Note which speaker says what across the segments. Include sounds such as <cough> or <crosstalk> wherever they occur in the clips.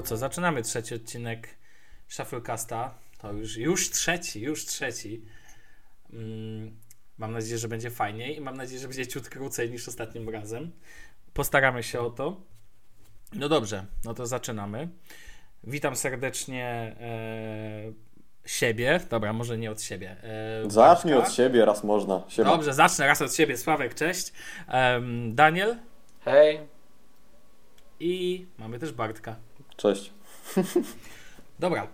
Speaker 1: To co, zaczynamy trzeci odcinek Shufflecasta. To już, już trzeci, już trzeci. Mm, mam nadzieję, że będzie fajniej i mam nadzieję, że będzie ciut krócej niż ostatnim razem. Postaramy się o to. No dobrze, no to zaczynamy. Witam serdecznie e, siebie. Dobra, może nie od siebie. E,
Speaker 2: Zacznij od siebie, raz można. Siema.
Speaker 1: Dobrze, zacznę raz od siebie. Sławek, cześć. Em, Daniel
Speaker 3: Hej.
Speaker 1: i mamy też Bartka.
Speaker 2: Cześć.
Speaker 1: Dobra,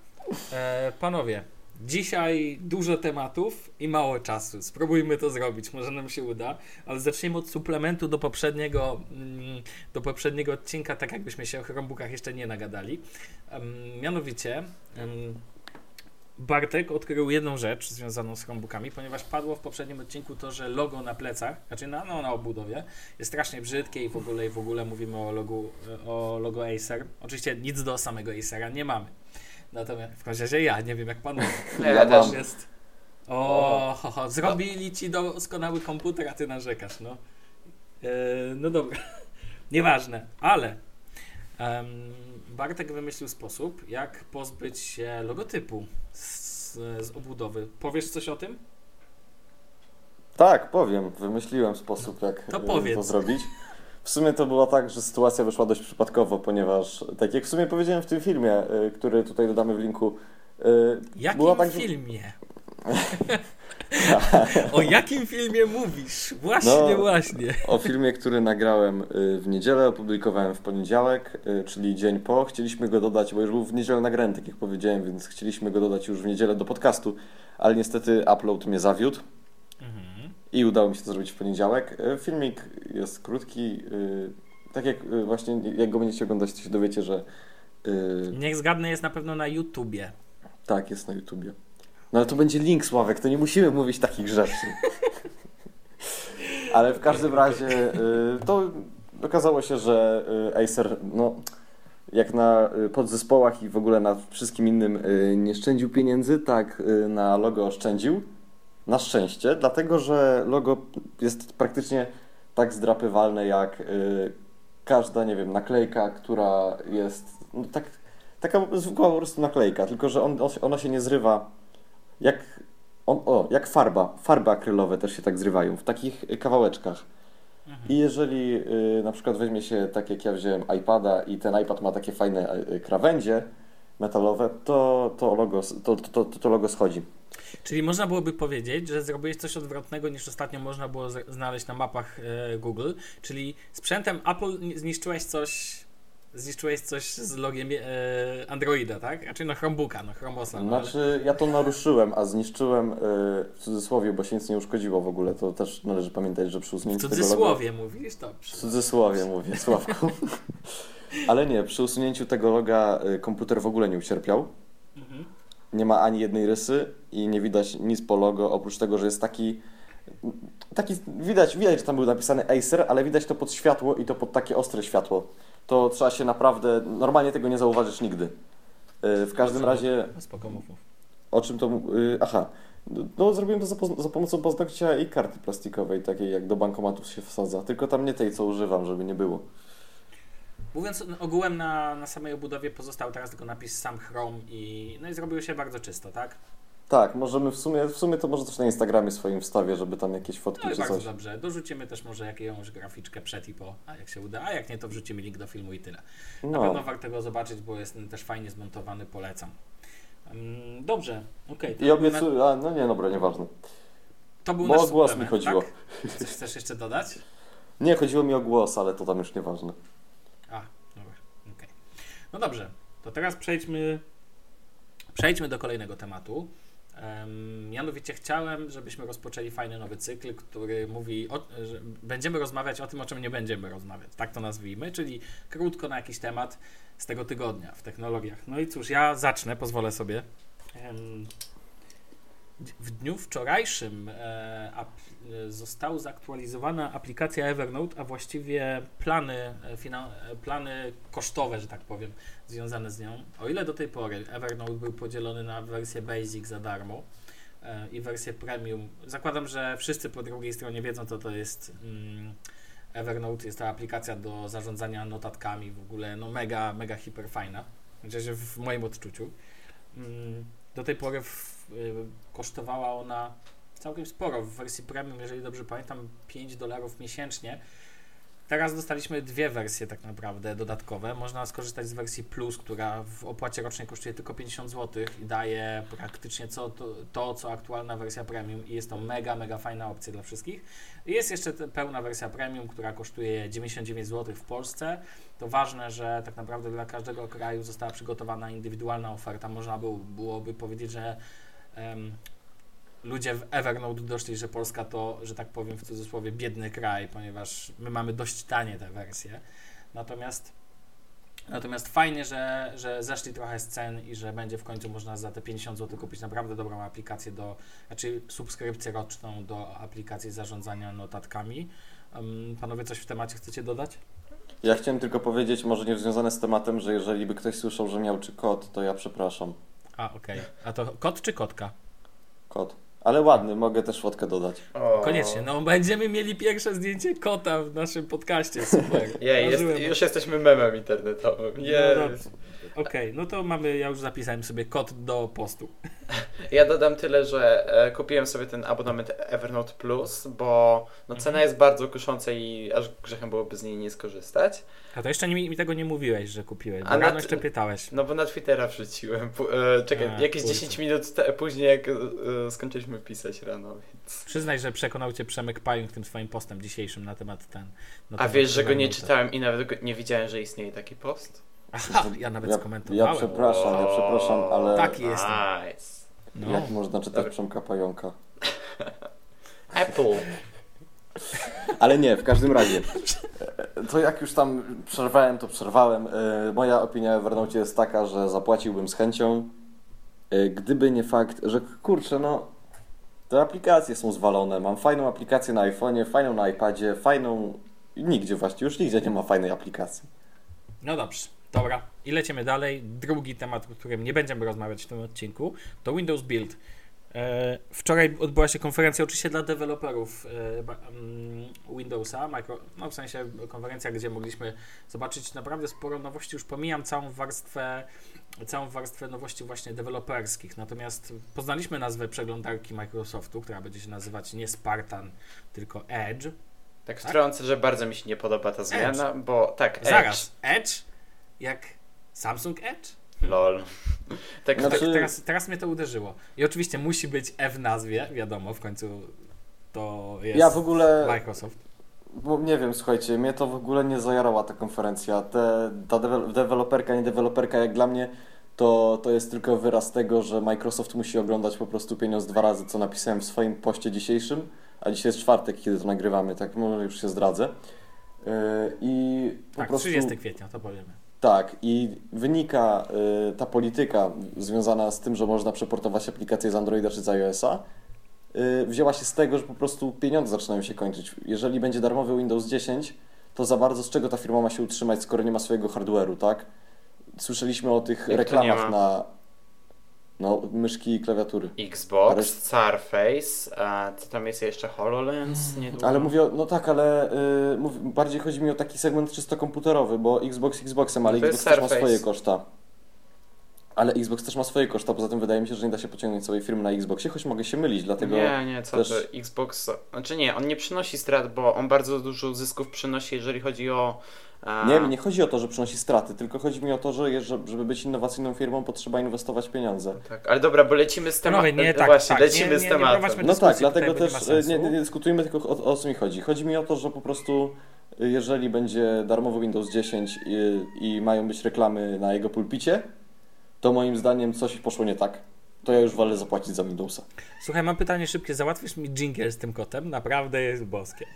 Speaker 1: e, panowie, dzisiaj dużo tematów i mało czasu. Spróbujmy to zrobić, może nam się uda, ale zacznijmy od suplementu do poprzedniego, mm, do poprzedniego odcinka, tak jakbyśmy się o Chromebookach jeszcze nie nagadali. Em, mianowicie, em, Bartek odkrył jedną rzecz związaną z Chromebookami, ponieważ padło w poprzednim odcinku to, że logo na plecach, znaczy na, no, na obudowie, jest strasznie brzydkie i w ogóle, i w ogóle mówimy o logu, o logo Acer. Oczywiście nic do samego Acera nie mamy. Natomiast w każdym razie ja nie wiem jak.
Speaker 3: Nie,
Speaker 2: Ja
Speaker 3: ja też.
Speaker 1: Jest. O, ho, ho, zrobili ci doskonały komputer, a ty narzekasz, no. E, no dobra, <laughs> nieważne, ale em, Bartek wymyślił sposób, jak pozbyć się logotypu z, z obudowy. Powiesz coś o tym?
Speaker 2: Tak, powiem. Wymyśliłem sposób, jak
Speaker 1: To
Speaker 2: y, to zrobić. W sumie to było tak, że sytuacja wyszła dość przypadkowo, ponieważ, tak jak w sumie powiedziałem w tym filmie, y, który tutaj dodamy w linku, y,
Speaker 1: Jakim
Speaker 2: było tak,
Speaker 1: filmie? <laughs> <laughs> o jakim filmie mówisz? Właśnie,
Speaker 2: No.
Speaker 1: właśnie.
Speaker 2: o filmie, który nagrałem y, w niedzielę, opublikowałem w poniedziałek, y, czyli dzień po. Chcieliśmy go dodać, bo już był w niedzielę nagrany, tak jak powiedziałem, więc chcieliśmy go dodać już w niedzielę do podcastu, ale niestety upload mnie zawiódł.
Speaker 1: Mhm.
Speaker 2: I udało mi się to zrobić w poniedziałek. E, Filmik jest krótki. y, Tak jak y, właśnie, jak go będziecie oglądać, to się dowiecie, że y,
Speaker 1: Niech zgadnę, jest na pewno na YouTubie.
Speaker 2: tak, jest na YouTubie. No ale to będzie link, Sławek, to nie musimy mówić takich rzeczy. ale w każdym razie y, to okazało się, że y, Acer, no jak na y, podzespołach i w ogóle na wszystkim innym nie szczędził pieniędzy, tak na logo oszczędził. Na szczęście, dlatego że logo jest praktycznie tak zdrapywalne jak każda, nie wiem, naklejka, która jest no, tak, taka zwykła po prostu naklejka, tylko że on, ona się nie zrywa jak, on, o, jak farba. Farby akrylowe też się tak zrywają w takich y, kawałeczkach.
Speaker 1: Mhm.
Speaker 2: I jeżeli y, na przykład weźmie się, tak jak ja wziąłem iPada i ten iPad ma takie fajne y, krawędzie metalowe, to to logo, to, to, to, to logo schodzi.
Speaker 1: Czyli można byłoby powiedzieć, że zrobiłeś coś odwrotnego niż ostatnio można było znaleźć na mapach e, Google, czyli sprzętem Apple ni- zniszczyłeś coś, zniszczyłeś coś z logiem e, Androida, tak? Znaczy no Chromebooka, no Chromosa. No,
Speaker 2: Znaczy, ja to naruszyłem, a zniszczyłem y, w cudzysłowie, bo się nic nie uszkodziło w ogóle. To też należy pamiętać, że przy
Speaker 1: w
Speaker 2: usunięciu tego logo...
Speaker 1: cudzysłowie mówisz?
Speaker 2: W
Speaker 1: Dobrze.
Speaker 2: cudzysłowie mówię, Sławku. <laughs> Ale nie, przy usunięciu tego loga y, komputer w ogóle nie ucierpiał.
Speaker 1: Mhm.
Speaker 2: Nie ma ani jednej rysy i nie widać nic po logo, oprócz tego, że jest taki. taki widać, widać, że tam był napisany Acer, ale widać to pod światło i to pod takie ostre światło. To trzeba się naprawdę. Normalnie tego nie zauważysz nigdy. Y, W każdym razie,
Speaker 1: Spoko, mów, mów.
Speaker 2: o czym to. y, Aha. No, zrobiłem to za, za pomocą paznokcia i karty plastikowej, takiej jak do bankomatów się wsadza. Tylko tam nie tej, co używam, żeby nie było.
Speaker 1: Mówiąc ogółem na, na samej obudowie pozostał teraz tylko napis sam Chrome i no i zrobiło się bardzo czysto, tak?
Speaker 2: Tak, możemy w sumie, w sumie to może też na Instagramie swoim wstawię, żeby tam jakieś fotki
Speaker 1: No
Speaker 2: czy
Speaker 1: bardzo
Speaker 2: coś.
Speaker 1: dobrze. Dorzucimy też może jakąś graficzkę przed i po, a jak się uda, a jak nie, to wrzucimy link do filmu i tyle. Na pewno
Speaker 2: No.
Speaker 1: warto go zobaczyć, bo jest też fajnie zmontowany, polecam. Mm, Dobrze, okej. to
Speaker 2: I
Speaker 1: na-
Speaker 2: obiecuję, a no nie, dobra, nieważne.
Speaker 1: To był
Speaker 2: Bo o głos mi chodziło.
Speaker 1: Tak? Coś chcesz jeszcze dodać? <laughs>
Speaker 2: Nie, chodziło mi o głos, ale to tam już nieważne.
Speaker 1: A, dobra, okej. No dobrze, to teraz przejdźmy, przejdźmy do kolejnego tematu. Mianowicie chciałem, żebyśmy rozpoczęli fajny nowy cykl, który mówi, o, że będziemy rozmawiać o tym, o czym nie będziemy rozmawiać. Tak to nazwijmy, czyli krótko na jakiś temat z tego tygodnia w technologiach. No i cóż, ja zacznę, pozwolę sobie. W dniu wczorajszym e, e, została zaktualizowana aplikacja Evernote, a właściwie plany, e, plany kosztowe, że tak powiem, związane z nią. O ile do tej pory Evernote był podzielony na wersję Basic za darmo i wersję Premium, zakładam, że wszyscy po drugiej stronie wiedzą, co to jest mm, Evernote jest to aplikacja do zarządzania notatkami, w ogóle no mega, mega hiper fajna, chociaż w moim odczuciu. Mm, do tej pory w, kosztowała ona całkiem sporo, w wersji premium, jeżeli dobrze pamiętam, 5 dolarów miesięcznie. Teraz dostaliśmy dwie wersje tak naprawdę dodatkowe. Można skorzystać z wersji Plus, która w opłacie rocznej kosztuje tylko 50 zł i daje praktycznie co, to, to, co aktualna wersja premium i jest to mega, mega fajna opcja dla wszystkich. Jest jeszcze pełna wersja premium, która kosztuje 99 zł w Polsce. To ważne, że tak naprawdę dla każdego kraju została przygotowana indywidualna oferta. Można byłoby powiedzieć, że ludzie w Evernote doszli, że Polska to, że tak powiem w cudzysłowie, biedny kraj, ponieważ my mamy dość tanie te wersje. Natomiast Natomiast fajnie, że, że zeszli trochę z cen i że będzie w końcu można za te 50 zł kupić naprawdę dobrą aplikację do, znaczy subskrypcję roczną do aplikacji zarządzania notatkami. Panowie, coś w temacie chcecie dodać?
Speaker 2: Ja chciałem tylko powiedzieć, może nie związane z tematem, że jeżeli by ktoś słyszał, że miał czy kot, to ja przepraszam.
Speaker 1: A, okej. Okay. A to kot czy kotka?
Speaker 2: Kot. Ale ładny, mogę też fotkę dodać.
Speaker 1: O. Koniecznie, no będziemy mieli pierwsze zdjęcie kota w naszym podcaście, super. <laughs>
Speaker 3: Jej, jest, już jesteśmy memem internetowym. No,
Speaker 1: Okej, okay, no to mamy, ja już zapisałem sobie kod do postu.
Speaker 3: Ja dodam tyle, że e, kupiłem sobie ten abonament Evernote Plus, bo no, cena mhm. jest bardzo kusząca i aż grzechem byłoby z niej nie skorzystać.
Speaker 1: A to jeszcze mi, mi tego nie mówiłeś, że kupiłeś, bo A rano jeszcze pytałeś.
Speaker 3: No bo na Twittera wrzuciłem. E, czekaj, A, jakieś kurczę. 10 minut te, później, jak e, skończyliśmy pisać rano, więc...
Speaker 1: Przyznaj, że przekonał cię Przemek Pająk tym swoim postem dzisiejszym na temat ten...
Speaker 3: Na A wiesz, że go nie czytałem i nawet nie widziałem, że istnieje taki post?
Speaker 1: Aha, ja nawet ja, skomentowałem.
Speaker 2: Ja przepraszam, ja przepraszam, ale...
Speaker 1: Taki jestem.
Speaker 2: Nice. No. Jak można czytać Przemka Pająka? <laughs>
Speaker 3: Apple. <laughs>
Speaker 2: Ale nie, w każdym razie. To jak już tam przerwałem, to przerwałem. E, moja opinia w Evernote jest taka, że zapłaciłbym z chęcią, e, gdyby nie fakt, że kurczę, no te aplikacje są zwalone. Mam fajną aplikację na iPhone'ie, fajną na iPadzie, fajną... Nigdzie właśnie, już nigdzie nie ma fajnej aplikacji.
Speaker 1: No dobrze. Dobra, i lecimy dalej. Drugi temat, o którym nie będziemy rozmawiać w tym odcinku, to Windows Build. E, wczoraj odbyła się konferencja oczywiście dla deweloperów e, mm, Windowsa, micro, no w sensie konferencja, gdzie mogliśmy zobaczyć naprawdę sporo nowości. Już pomijam całą warstwę, całą warstwę nowości właśnie deweloperskich. Natomiast poznaliśmy nazwę przeglądarki Microsoftu, która będzie się nazywać nie Spartan, tylko Edge.
Speaker 3: Tak, tak? wtrącę, że bardzo mi się nie podoba ta zmiana, Edge. bo tak,
Speaker 1: Edge. Zaraz, Edge jak Samsung Edge?
Speaker 3: Lol.
Speaker 1: Tak, znaczy... tak, teraz, teraz mnie to uderzyło. I oczywiście musi być F w nazwie, wiadomo, w końcu to jest
Speaker 2: ja w ogóle,
Speaker 1: Microsoft.
Speaker 2: Bo nie wiem, słuchajcie, mnie to w ogóle nie zajarała ta konferencja. Te, ta deweloperka, nie deweloperka, jak dla mnie, to, to jest tylko wyraz tego, że Microsoft musi oglądać po prostu pieniądz dwa razy, co napisałem w swoim poście dzisiejszym, a dzisiaj jest czwartek, kiedy to nagrywamy, tak może już się zdradzę. Yy, I
Speaker 1: po tak, prostu... 30 kwietnia, to powiemy.
Speaker 2: Tak, i wynika y, ta polityka związana z tym, że można przeportować aplikacje z Androida czy z iOS-a, y, wzięła się z tego, że po prostu pieniądze zaczynają się kończyć. Jeżeli będzie darmowy Windows 10, to za bardzo z czego ta firma ma się utrzymać, skoro nie ma swojego hardware'u, tak? Słyszeliśmy o tych Jak reklamach na no, myszki i klawiatury.
Speaker 3: Xbox. Surface, a co tam jest jeszcze? HoloLens?
Speaker 2: Niedługo. Ale mówię, no tak, ale y, mów, bardziej chodzi mi o taki segment czysto komputerowy, bo Xbox Xboxem, ale Xbox też ma swoje koszta. Ale Xbox też ma swoje koszta, poza tym wydaje mi się, że nie da się pociągnąć całej firmy na Xboxie, choć mogę się mylić, dlatego...
Speaker 3: Nie, nie, co też... to Xbox... Znaczy nie, on nie przynosi strat, bo on bardzo dużo zysków przynosi, jeżeli chodzi o
Speaker 2: a... Nie, nie chodzi o to, że przynosi straty, tylko chodzi mi o to, że żeby być innowacyjną firmą, potrzeba inwestować pieniądze.
Speaker 3: Tak, ale dobra, bo lecimy z tematem. Nie, tak, Właśnie, tak, lecimy nie, z tematem.
Speaker 2: no tak, dlatego też nie, nie, nie, dyskutujmy, tylko o, o co mi chodzi. Chodzi mi o to, że po prostu y, jeżeli będzie darmowy Windows 10 i, i mają być reklamy na jego pulpicie, to moim zdaniem coś poszło nie tak to ja już wolę zapłacić za Windowsa.
Speaker 1: Słuchaj, mam pytanie szybkie. Załatwisz mi jingle z tym kotem? Naprawdę jest boskie.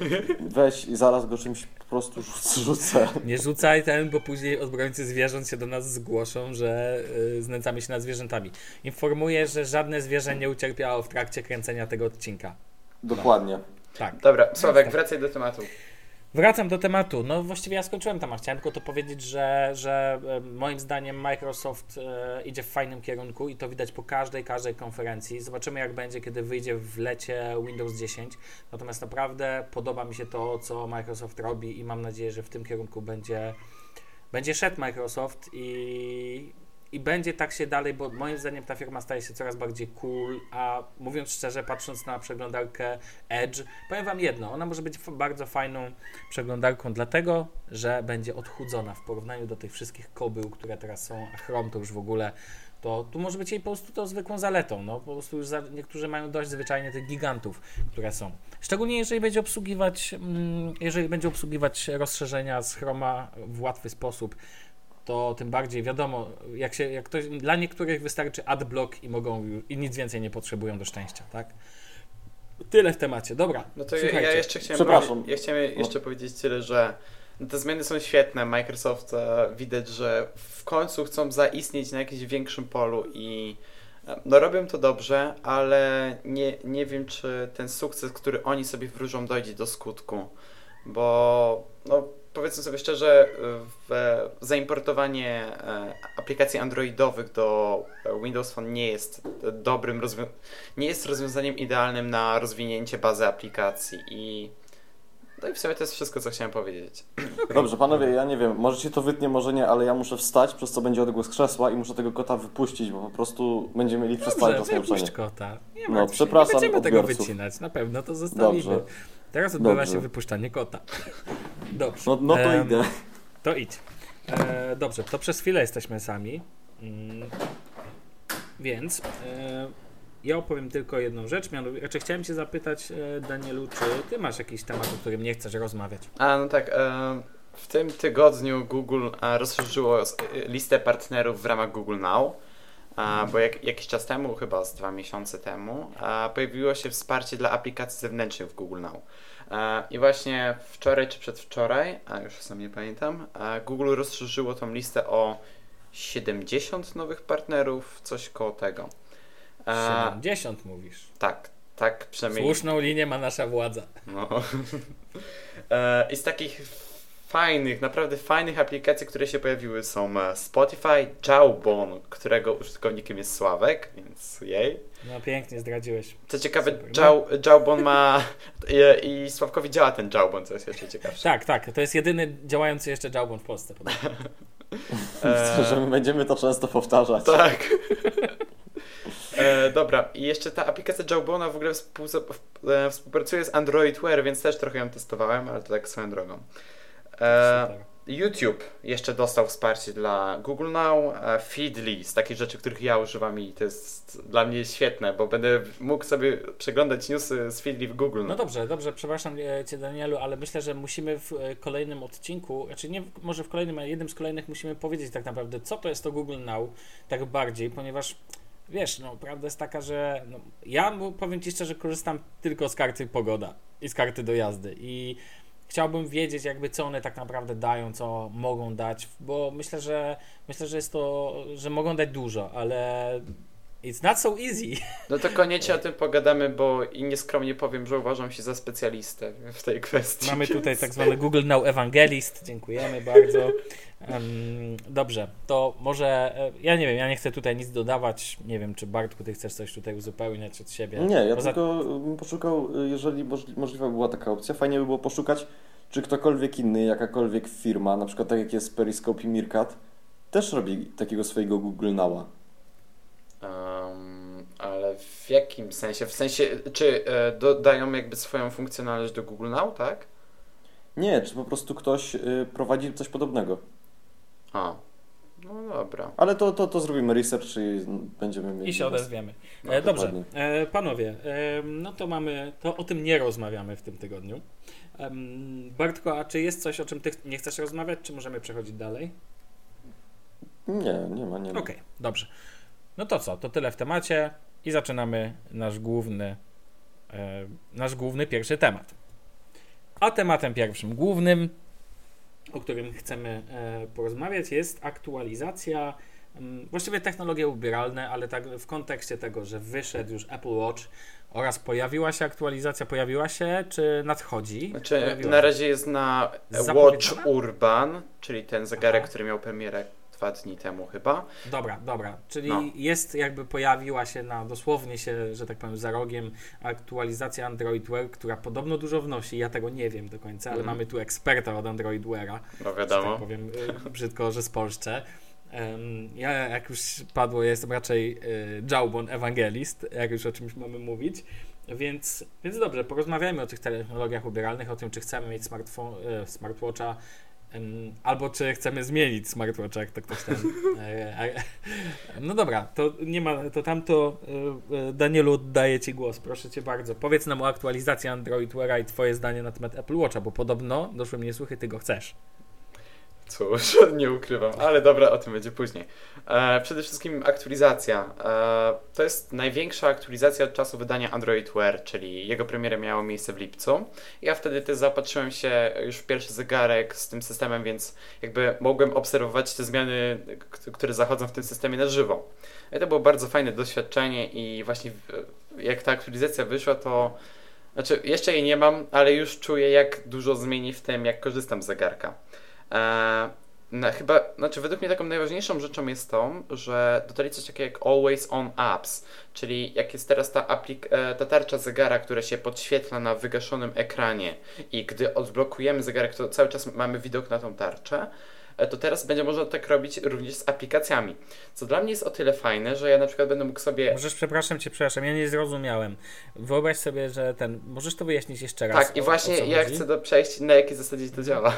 Speaker 1: <laughs>
Speaker 2: Weź i zaraz go czymś po prostu rzucę.
Speaker 1: Nie rzucaj ten, bo później obrońcy zwierząt się do nas zgłoszą, że yy, znęcamy się nad zwierzętami. Informuję, że żadne zwierzę nie ucierpiało w trakcie kręcenia tego odcinka.
Speaker 2: Dokładnie.
Speaker 3: Tak. Dobra, Sławek, wracaj do tematu.
Speaker 1: Wracam do tematu. No właściwie ja skończyłem temat. Chciałem tylko to powiedzieć, że, że e, moim zdaniem Microsoft e, idzie w fajnym kierunku i to widać po każdej, każdej konferencji. Zobaczymy jak będzie, kiedy wyjdzie w lecie Windows 10. Natomiast naprawdę podoba mi się to, co Microsoft robi i mam nadzieję, że w tym kierunku będzie, będzie szedł Microsoft i, i będzie tak się dalej, bo moim zdaniem ta firma staje się coraz bardziej cool, a mówiąc szczerze, patrząc na przeglądarkę Edge, powiem Wam jedno, ona może być bardzo fajną przeglądarką dlatego, że będzie odchudzona w porównaniu do tych wszystkich kobył, które teraz są, a Chrome to już w ogóle, to tu może być jej po prostu to zwykłą zaletą, no po prostu już za, niektórzy mają dość zwyczajnie tych gigantów, które są. Szczególnie jeżeli będzie obsługiwać, mm, jeżeli będzie obsługiwać rozszerzenia z Chroma w łatwy sposób, to tym bardziej wiadomo, jak się, jak ktoś, dla niektórych wystarczy adblock i mogą i nic więcej nie potrzebują do szczęścia, tak? Tyle w temacie. Dobra.
Speaker 3: No to ja,
Speaker 1: słuchajcie.
Speaker 3: ja jeszcze chciałem,
Speaker 2: Przepraszam.
Speaker 3: ja chciałem jeszcze powiedzieć tyle, że no te zmiany są świetne. Microsoft e, widać, że w końcu chcą zaistnieć na jakimś większym polu i e, no robią to dobrze, ale nie, nie wiem, czy ten sukces, który oni sobie wróżą, dojdzie do skutku, bo no powiedzmy sobie szczerze, w, zaimportowanie e, aplikacji androidowych do Windows Phone nie jest dobrym rozwią- nie jest rozwiązaniem idealnym na rozwinięcie bazy aplikacji i no i w sumie to jest wszystko, co chciałem powiedzieć.
Speaker 2: Dobrze, panowie, ja nie wiem, może ci to wytnie, może nie, ale ja muszę wstać, przez co będzie odgłos krzesła i muszę tego kota wypuścić, bo po prostu będziemy mieli przez cały
Speaker 1: Dobrze,
Speaker 2: czas
Speaker 1: kota. Nie
Speaker 2: No,
Speaker 1: się,
Speaker 2: przepraszam
Speaker 1: Nie będziemy tego
Speaker 2: odbiorców.
Speaker 1: wycinać, na pewno to zostawimy.
Speaker 2: Dobrze.
Speaker 1: Teraz odbywa
Speaker 2: Dobrze.
Speaker 1: się wypuszczanie kota. Dobrze.
Speaker 2: No, no to idę.
Speaker 1: To idź. E, dobrze, to przez chwilę jesteśmy sami. Mm, więc e, ja opowiem tylko jedną rzecz. Mianowicie, znaczy chciałem Cię zapytać, e, Danielu, czy Ty masz jakiś temat, o którym nie chcesz rozmawiać?
Speaker 3: A no tak, e, w tym tygodniu Google e, rozszerzyło listę partnerów w ramach Google Now. A, bo jak, jakiś czas temu, chyba z dwa miesiące temu, a, pojawiło się wsparcie dla aplikacji zewnętrznych w Google Now. A, I właśnie wczoraj czy przedwczoraj, a już sam nie pamiętam, a, Google rozszerzyło tą listę o 70 nowych partnerów, coś koło tego. A,
Speaker 1: 70 mówisz.
Speaker 3: tak, tak przynajmniej.
Speaker 1: Słuszną linię ma nasza władza.
Speaker 3: No. <laughs> E, I z takich fajnych, naprawdę fajnych aplikacji, które się pojawiły są e, Spotify, Jawbone, którego użytkownikiem jest Sławek, więc jej.
Speaker 1: No pięknie zdradziłeś.
Speaker 3: Co ciekawe,
Speaker 1: Super,
Speaker 3: Jaw, Jawbone ma i, i Sławkowi działa ten Jawbone, co jest jeszcze ciekawsze.
Speaker 1: Tak, tak, to jest jedyny działający jeszcze Jawbone w Polsce. podobno. <laughs>
Speaker 3: E,
Speaker 2: że my będziemy to często powtarzać.
Speaker 3: Tak. E, dobra, i jeszcze ta aplikacja Jawbona w ogóle współ, e, współpracuje z Android Wear, więc też trochę ją testowałem, ale to tak swoją drogą. E,
Speaker 1: Super.
Speaker 3: YouTube jeszcze dostał wsparcie dla Google Now, e, Feedly, z takich rzeczy, których ja używam i to jest dla mnie świetne, bo będę mógł sobie przeglądać newsy z Feedly w Google.
Speaker 1: No dobrze, dobrze, przepraszam e, Cię Danielu, ale myślę, że musimy w e, kolejnym odcinku, znaczy nie może w kolejnym, ale jednym z kolejnych musimy powiedzieć tak naprawdę, co to jest to Google Now, tak bardziej, ponieważ wiesz, no prawda jest taka, że no, ja powiem Ci szczerze, korzystam tylko z karty pogoda i z karty do jazdy i chciałbym wiedzieć jakby co one tak naprawdę dają, co mogą dać, bo myślę, że myślę, że jest to, że mogą dać dużo, ale it's not so easy.
Speaker 3: No to koniecznie o tym pogadamy, bo i nieskromnie powiem, że uważam się za specjalistę w tej kwestii.
Speaker 1: Mamy tutaj tak zwany Google Now Evangelist. Dziękujemy bardzo. Dobrze, to może e, ja nie wiem, ja nie chcę tutaj nic dodawać. Nie wiem, czy Bartku, ty chcesz coś tutaj uzupełniać od siebie.
Speaker 2: Nie, ja
Speaker 1: Poza-
Speaker 2: tylko bym poszukał, y, jeżeli możli- możliwa była taka opcja, fajnie by było poszukać, czy ktokolwiek inny, jakakolwiek firma, na przykład tak jak jest Periscope i Meerkat, też robi takiego swojego Google Now'a.
Speaker 3: Um, ale w jakim sensie? W sensie, czy e, dodają jakby swoją funkcjonalność do Google Now, tak?
Speaker 2: Nie, czy po prostu ktoś y, prowadzi coś podobnego.
Speaker 3: A, no dobra.
Speaker 2: Ale to, to, to zrobimy research i będziemy mieli...
Speaker 1: I się odezwiemy.
Speaker 3: No,
Speaker 1: E, dobrze,
Speaker 2: dokładnie.
Speaker 1: e, panowie, e, no to mamy, to o tym nie rozmawiamy w tym tygodniu. Em, Bartko, a czy jest coś, o czym ty nie chcesz rozmawiać, czy możemy przechodzić dalej?
Speaker 2: Nie, nie ma, nie ma.
Speaker 1: Okej, dobrze. No to co, to tyle w temacie i zaczynamy nasz główny, e, nasz główny pierwszy temat. A tematem pierwszym, głównym, o którym chcemy e, porozmawiać, jest aktualizacja, mm, właściwie technologie ubieralne, ale tak w kontekście tego, że wyszedł już Apple Watch, oraz pojawiła się aktualizacja, pojawiła się, czy nadchodzi?
Speaker 3: Znaczy,
Speaker 1: Pojawiła
Speaker 3: na razie jest na Watch? Urban, czyli ten zegarek,
Speaker 1: Aha.
Speaker 3: który miał premierę dwa dni temu chyba.
Speaker 1: Dobra, dobra. Czyli
Speaker 3: No.
Speaker 1: jest jakby pojawiła się na dosłownie się, że tak powiem, za rogiem aktualizacja Android Wear, która podobno dużo wnosi. Ja tego nie wiem do końca, ale
Speaker 3: Mhm.
Speaker 1: mamy tu eksperta od Android Weara.
Speaker 3: No wiadomo.
Speaker 1: tak powiem y, brzydko, że spolszczę. Em, Ja, jak już padło, jestem raczej y, Jawbon Ewangelist, jak już o czymś mamy mówić. Więc, więc dobrze, porozmawiajmy o tych technologiach ubieralnych, o tym, czy chcemy mieć y, smartwatcha, albo czy chcemy zmienić smartwatcha, jak to ktoś tam. <laughs> e, e, No dobra, to nie ma, to tamto y, y, Danielu oddaję Ci głos, proszę Cię bardzo. Powiedz nam o aktualizacji Android Weara i Twoje zdanie na temat Apple Watcha, bo podobno doszły mnie słuchy, Ty go chcesz.
Speaker 3: Cóż, <laughs> nie ukrywam, ale dobra, o tym będzie później. E, przede wszystkim aktualizacja. E, to jest największa aktualizacja od czasu wydania Android Wear, czyli jego premiera miała miejsce w lipcu. Ja wtedy też zaopatrzyłem się już w pierwszy zegarek z tym systemem, więc jakby mogłem obserwować te zmiany, które zachodzą w tym systemie na żywo. I to było bardzo fajne doświadczenie i właśnie jak ta aktualizacja wyszła, to znaczy jeszcze jej nie mam, ale już czuję jak dużo zmieni w tym, jak korzystam z zegarka. Eee, no, chyba, znaczy według mnie taką najważniejszą rzeczą jest to, że dodali coś takiego jak Always On Apps, czyli jak jest teraz ta, aplik- e, ta tarcza zegara, która się podświetla na wygaszonym ekranie i gdy odblokujemy zegarek, to cały czas mamy widok na tą tarczę, e, to teraz będzie można tak robić również z aplikacjami. Co dla mnie jest o tyle fajne, że ja na przykład będę mógł sobie
Speaker 1: Możesz, przepraszam cię, przepraszam, ja nie zrozumiałem. Wyobraź sobie, że ten. Możesz to wyjaśnić jeszcze raz.
Speaker 3: Tak, i
Speaker 1: o-
Speaker 3: właśnie
Speaker 1: o co
Speaker 3: ja
Speaker 1: chodzi?
Speaker 3: chcę do przejść, na jakiej zasadzie to działa.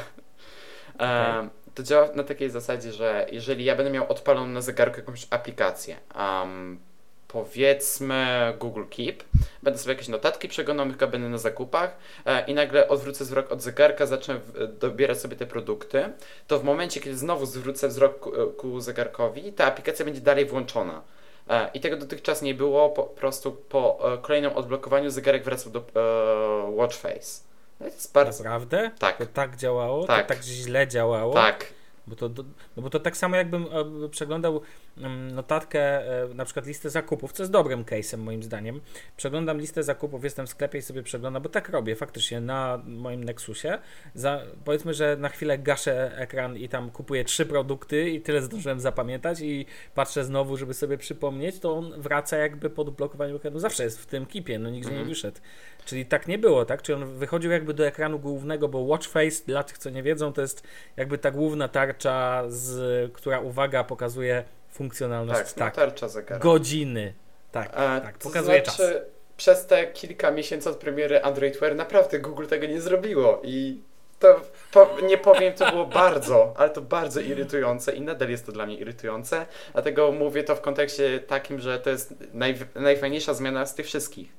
Speaker 3: E, to działa na takiej zasadzie, że jeżeli ja będę miał odpaloną na zegarku jakąś aplikację, um, powiedzmy Google Keep, będę sobie jakieś notatki przeglądał, tylko będę na zakupach e, i nagle odwrócę wzrok od zegarka, zacznę w, dobierać sobie te produkty, to w momencie, kiedy znowu zwrócę wzrok ku, ku zegarkowi, ta aplikacja będzie dalej włączona. E, I tego dotychczas nie było, po prostu po e, kolejnym odblokowaniu zegarek wracał do e, Watch Face. To jest bardzo...
Speaker 1: Naprawdę?
Speaker 3: Tak.
Speaker 1: To tak działało?
Speaker 3: Tak.
Speaker 1: To tak źle działało?
Speaker 3: Tak,
Speaker 1: Bo to, no bo to tak samo jakbym e, przeglądał mm, notatkę, e, na przykład listę zakupów, co jest dobrym case'em moim zdaniem. Przeglądam listę zakupów, jestem w sklepie i sobie przeglądam, bo tak robię faktycznie na moim Nexusie. Za, powiedzmy, że na chwilę gaszę ekran i tam kupuję trzy produkty i tyle zdążyłem zapamiętać i patrzę znowu, żeby sobie przypomnieć, to on wraca jakby po odblokowaniu ekranu. Zawsze jest w tym kipie, no nigdzie nie
Speaker 3: Mhm.
Speaker 1: wyszedł. Czyli tak nie było, tak? Czyli on wychodził jakby do ekranu głównego, bo Watch Face, dla tych, co nie wiedzą, to jest jakby ta główna tarcza, z, która, uwaga, pokazuje funkcjonalność
Speaker 3: tak, no,
Speaker 1: tak,
Speaker 3: tarcza zegara.
Speaker 1: godziny. Tak,
Speaker 3: E,
Speaker 1: tak,
Speaker 3: to
Speaker 1: pokazuje
Speaker 3: znaczy,
Speaker 1: czas.
Speaker 3: Przez te kilka miesięcy od premiery Android Wear naprawdę Google tego nie zrobiło i to po, nie powiem, to było bardzo, ale to bardzo irytujące i nadal jest to dla mnie irytujące, dlatego mówię to w kontekście takim, że to jest naj, najfajniejsza zmiana z tych wszystkich.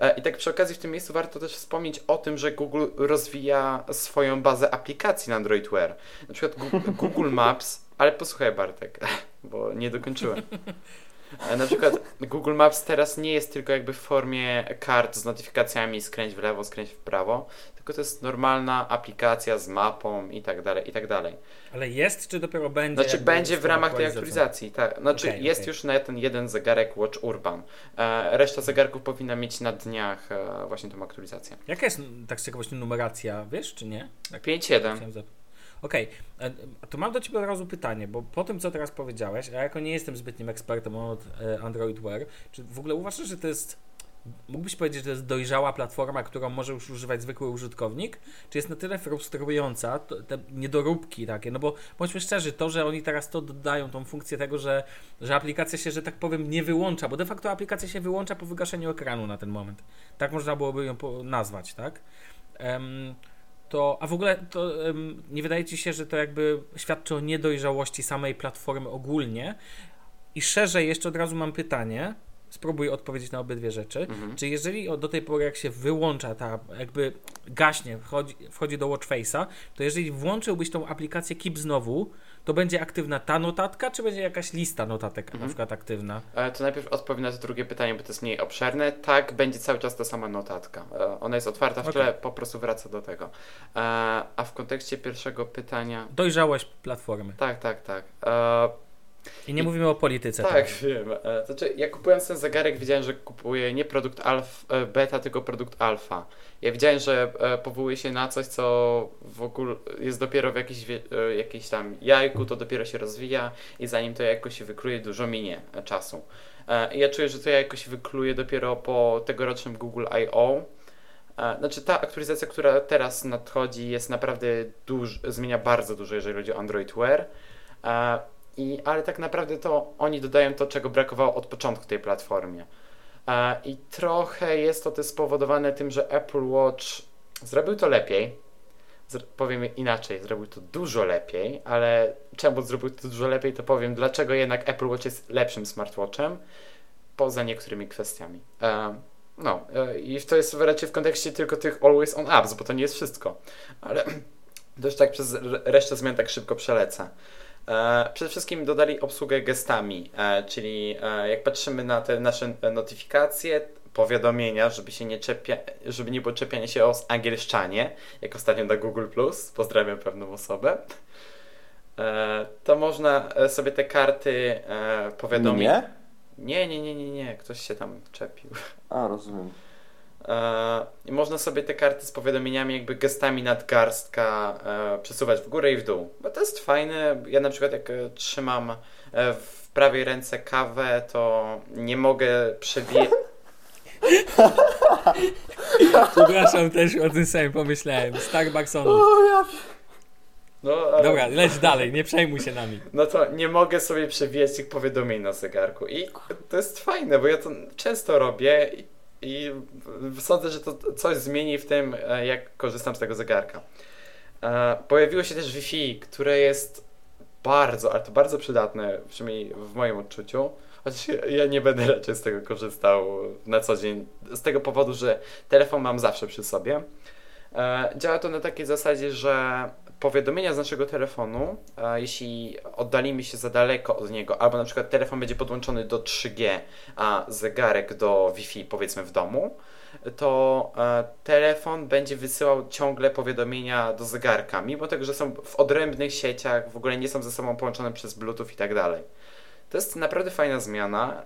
Speaker 3: E, I tak przy okazji w tym miejscu warto też wspomnieć o tym, że Google rozwija swoją bazę aplikacji na Android Wear. Na przykład Google Maps, ale posłuchaj Bartek, <laughs> bo nie dokończyłem. <laughs> E, Na przykład Google Maps teraz nie jest tylko jakby w formie kart z notyfikacjami skręć w lewo, skręć w prawo, tylko to jest normalna aplikacja z mapą i tak dalej, i tak dalej.
Speaker 1: Ale jest, czy dopiero będzie?
Speaker 3: Znaczy będzie w ramach tej aktualizacji, tak. Znaczy
Speaker 1: Okej,
Speaker 3: jest
Speaker 1: okej.
Speaker 3: już na ten jeden zegarek Watch Urban. E, reszta zegarków powinna mieć na dniach e, właśnie tą aktualizację.
Speaker 1: Jaka jest, tak z ciekawości, numeracja, wiesz, czy nie? Tak
Speaker 3: 5.1.
Speaker 1: Okej, e, to mam do Ciebie od razu pytanie, bo po tym, co teraz powiedziałeś, a jako nie jestem zbytnim ekspertem od e, Android Wear, czy w ogóle uważasz, że to jest, mógłbyś powiedzieć, że to jest dojrzała platforma, którą może już używać zwykły użytkownik, czy jest na tyle frustrująca, to, te niedoróbki takie, no bo bądźmy szczerzy, to, że oni teraz to dodają, tą funkcję tego, że, że aplikacja się, że tak powiem, nie wyłącza, bo de facto aplikacja się wyłącza po wygaszeniu ekranu na ten moment. Tak można byłoby ją nazwać, tak? Em, to, a w ogóle to nie wydaje ci się, że to jakby świadczy o niedojrzałości samej platformy ogólnie? I szerzej jeszcze od razu mam pytanie. Spróbuj odpowiedzieć na obydwie rzeczy.
Speaker 3: Mhm.
Speaker 1: Czy jeżeli do tej pory, jak się wyłącza ta, jakby gaśnie, wchodzi, wchodzi do Watch Face'a, to jeżeli włączyłbyś tą aplikację Keep znowu, to będzie aktywna ta notatka, czy będzie jakaś lista notatek na
Speaker 3: Mhm.
Speaker 1: przykład aktywna?
Speaker 3: E, To najpierw odpowiem na to drugie pytanie, bo to jest mniej obszerne. Tak, będzie cały czas ta sama notatka. E, Ona jest otwarta w tle, po prostu wraca do tego. E, A w kontekście pierwszego pytania,
Speaker 1: Dojrzałość platformy.
Speaker 3: Tak, tak, tak.
Speaker 1: I nie I, mówimy o polityce.
Speaker 3: Tak, tak. wiem. Znaczy, ja kupując ten zegarek widziałem, że kupuję nie produkt alf, e, beta, tylko produkt alfa. Ja widziałem, że e, powołuje się na coś, co w ogóle jest dopiero w jakiejś, jakiejś tam jajku, to dopiero się rozwija i zanim to jajko się wykruje, dużo minie czasu. I ja czuję, że to jajko się wykluje dopiero po tegorocznym Google I.O., znaczy ta aktualizacja, która teraz nadchodzi jest naprawdę duż, zmienia bardzo dużo, jeżeli chodzi o Android Wear. I, ale tak naprawdę to oni dodają to, czego brakowało od początku tej platformie. I trochę jest to też spowodowane tym, że Apple Watch zrobił to lepiej. Z, powiem inaczej, zrobił to dużo lepiej, ale czemu zrobił to dużo lepiej, to powiem, dlaczego jednak Apple Watch jest lepszym smartwatchem, poza niektórymi kwestiami. No, e, i to jest raczej w kontekście tylko tych always on apps, bo to nie jest wszystko. Ale <clears throat> też tak przez resztę zmian tak szybko przelecę. E, przede wszystkim dodali obsługę gestami, e, czyli jak patrzymy na te nasze notyfikacje, powiadomienia, żeby się nie czepia, żeby nie było czepianie się o angielszczanie, jak ostatnio na Google+, pozdrawiam pewną osobę, to można sobie te karty powiadomień...
Speaker 2: Nie?
Speaker 3: Nie, nie, nie, nie, nie. Ktoś się tam czepił.
Speaker 2: A, rozumiem.
Speaker 3: E, I można sobie te karty z powiadomieniami, jakby gestami nadgarstka e, przesuwać w górę i w dół. Bo to jest fajne. Ja na przykład jak e, trzymam w prawej ręce kawę, to nie mogę przewijać. <laughs>
Speaker 1: Przepraszam, też o tym samym pomyślałem. Starbucksonu.
Speaker 2: O, ja...
Speaker 1: No, ale... Dobra, leć dalej, nie przejmuj się nami.
Speaker 3: No to nie mogę sobie przewijać tych powiadomień na zegarku. I to jest fajne, bo ja to często robię i, sądzę, że to coś zmieni w tym, e, jak korzystam z tego zegarka. E, pojawiło się też Wi-Fi, które jest bardzo, ale to bardzo przydatne, przynajmniej w moim odczuciu. Chociaż ja nie będę raczej z tego korzystał na co dzień, z tego powodu, że telefon mam zawsze przy sobie. E, działa to na takiej zasadzie, że powiadomienia z naszego telefonu, jeśli oddalimy się za daleko od niego, albo na przykład telefon będzie podłączony do 3G, a zegarek do Wi-Fi powiedzmy w domu, to e, telefon będzie wysyłał ciągle powiadomienia do zegarka, mimo tego, że są w odrębnych sieciach, w ogóle nie są ze sobą połączone przez Bluetooth i tak dalej. To jest naprawdę fajna zmiana.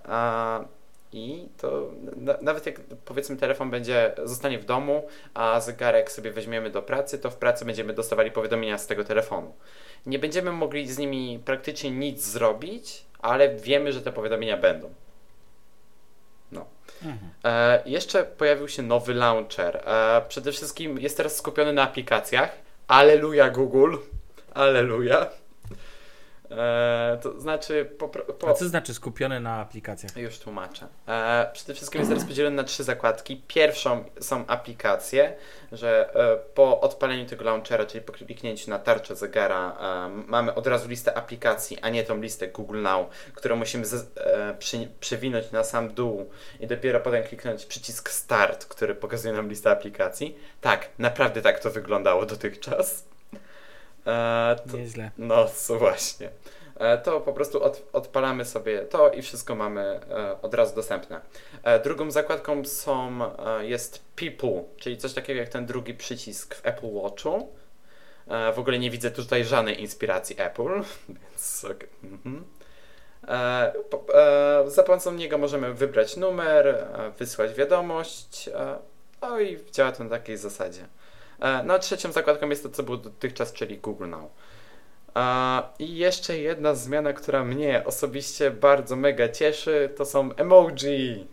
Speaker 3: I to na, nawet jak powiedzmy telefon będzie, zostanie w domu, a zegarek sobie weźmiemy do pracy, to w pracy będziemy dostawali powiadomienia z tego telefonu. Nie będziemy mogli z nimi praktycznie nic zrobić, ale wiemy, że te powiadomienia będą. No. Mhm. E, jeszcze pojawił się nowy launcher. E, przede wszystkim jest teraz skupiony na aplikacjach. Aleluja Google. Aleluja. E, to znaczy. Po, po...
Speaker 1: A co znaczy skupione na aplikacjach?
Speaker 3: Już tłumaczę. E, przede wszystkim jest teraz podzielony na trzy zakładki. Pierwszą są aplikacje, że e, po odpaleniu tego launchera, czyli po kliknięciu na tarczę zegara, e, mamy od razu listę aplikacji, a nie tą listę Google Now, którą musimy z, e, przy, przewinąć na sam dół i dopiero potem kliknąć przycisk Start, który pokazuje nam listę aplikacji. Tak, naprawdę tak to wyglądało dotychczas.
Speaker 1: E, to, Nieźle.
Speaker 3: No, co właśnie. E, to po prostu od, odpalamy sobie to i wszystko mamy e, od razu dostępne. E, drugą zakładką są, e, jest People, czyli coś takiego jak ten drugi przycisk w Apple Watchu. E, w ogóle nie widzę tutaj żadnej inspiracji Apple, <laughs> więc okay. mhm. za pomocą niego możemy wybrać numer, wysłać wiadomość, no i działa to na takiej zasadzie. E, no trzecią zakładką jest to, co było dotychczas, czyli Google Now. E, I jeszcze jedna zmiana, która mnie osobiście bardzo mega cieszy, to są emoji.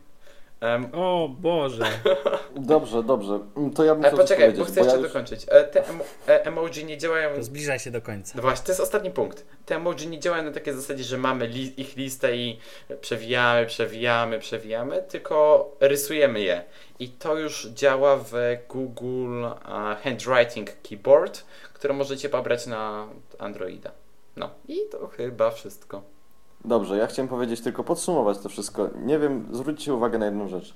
Speaker 1: Um, o Boże. <laughs>
Speaker 2: Dobrze, dobrze. To ja bym e,
Speaker 3: Poczekaj, bo chcę jeszcze już... dokończyć. E, te e, emoji nie działają...
Speaker 1: To zbliżaj się do końca.
Speaker 3: No właśnie, to jest ostatni punkt. Te emoji nie działają na takiej zasadzie, że mamy li ich listę i przewijamy, przewijamy, przewijamy, tylko rysujemy je. I to już działa w Google Handwriting Keyboard, które możecie pobrać na Androida. No i to chyba wszystko.
Speaker 2: Dobrze, ja chciałem powiedzieć tylko podsumować to wszystko. Nie wiem, zwróćcie uwagę na jedną rzecz.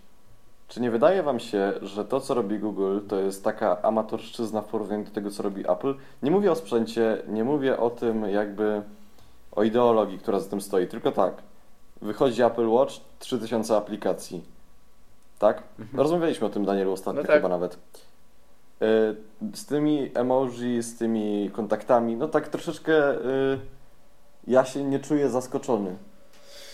Speaker 2: Czy nie wydaje Wam się, że to, co robi Google, to jest taka amatorszczyzna w porównaniu do tego, co robi Apple? Nie mówię o sprzęcie, nie mówię o tym jakby o ideologii, która za tym stoi, tylko tak. Wychodzi Apple Watch, 3000 aplikacji. Tak? Mhm. Rozmawialiśmy o tym, Danielu, ostatnio no tak. chyba nawet. E, z tymi emoji, z tymi kontaktami, no tak troszeczkę... E, ja się nie czuję zaskoczony.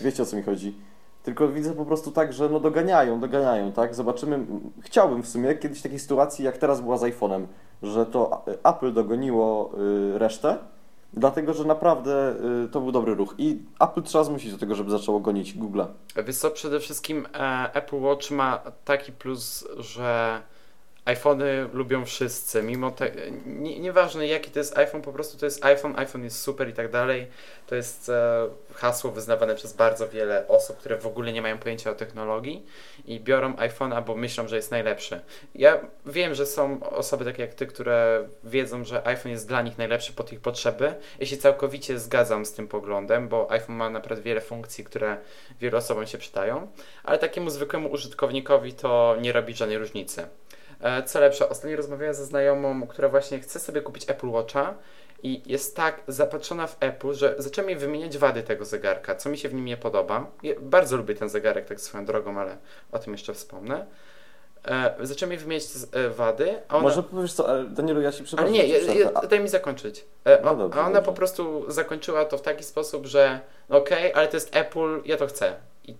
Speaker 2: Wiecie o co mi chodzi? Tylko widzę po prostu tak, że no doganiają, doganiają, tak? Zobaczymy. Chciałbym w sumie kiedyś takiej sytuacji, jak teraz była z iPhone'em, że to Apple dogoniło y, resztę, dlatego że naprawdę y, to był dobry ruch. I Apple trzeba zmusić do tego, żeby zaczęło gonić Google'a.
Speaker 3: Wiesz co, przede wszystkim e, Apple Watch ma taki plus, że iPhony lubią wszyscy, mimo te, nie, nieważne jaki to jest iPhone, po prostu to jest iPhone, iPhone jest super i tak dalej. To jest e, hasło wyznawane przez bardzo wiele osób, które w ogóle nie mają pojęcia o technologii i biorą iPhone'a, bo myślą, że jest najlepszy. Ja wiem, że są osoby takie jak ty, które wiedzą, że iPhone jest dla nich najlepszy pod ich potrzeby. Ja się całkowicie zgadzam z tym poglądem, bo iPhone ma naprawdę wiele funkcji, które wielu osobom się przydają, ale takiemu zwykłemu użytkownikowi to nie robi żadnej różnicy. E, co lepsze, ostatnio rozmawiałem ze znajomą, która właśnie chce sobie kupić Apple Watcha i jest tak zapatrzona w Apple, że zaczęła mi wymieniać wady tego zegarka, co mi się w nim nie podoba. Ja bardzo lubię ten zegarek, tak swoją drogą, ale o tym jeszcze wspomnę. E, zaczęła mi wymieniać e, wady, a ona...
Speaker 2: Może powiesz co, Danielu, ja się przepraszam.
Speaker 3: Ale nie, ja, ja, daj mi zakończyć. E, no dobrze, a ona dobrze. po prostu zakończyła to w taki sposób, że okej, okay, ale to jest Apple, ja to chcę. I,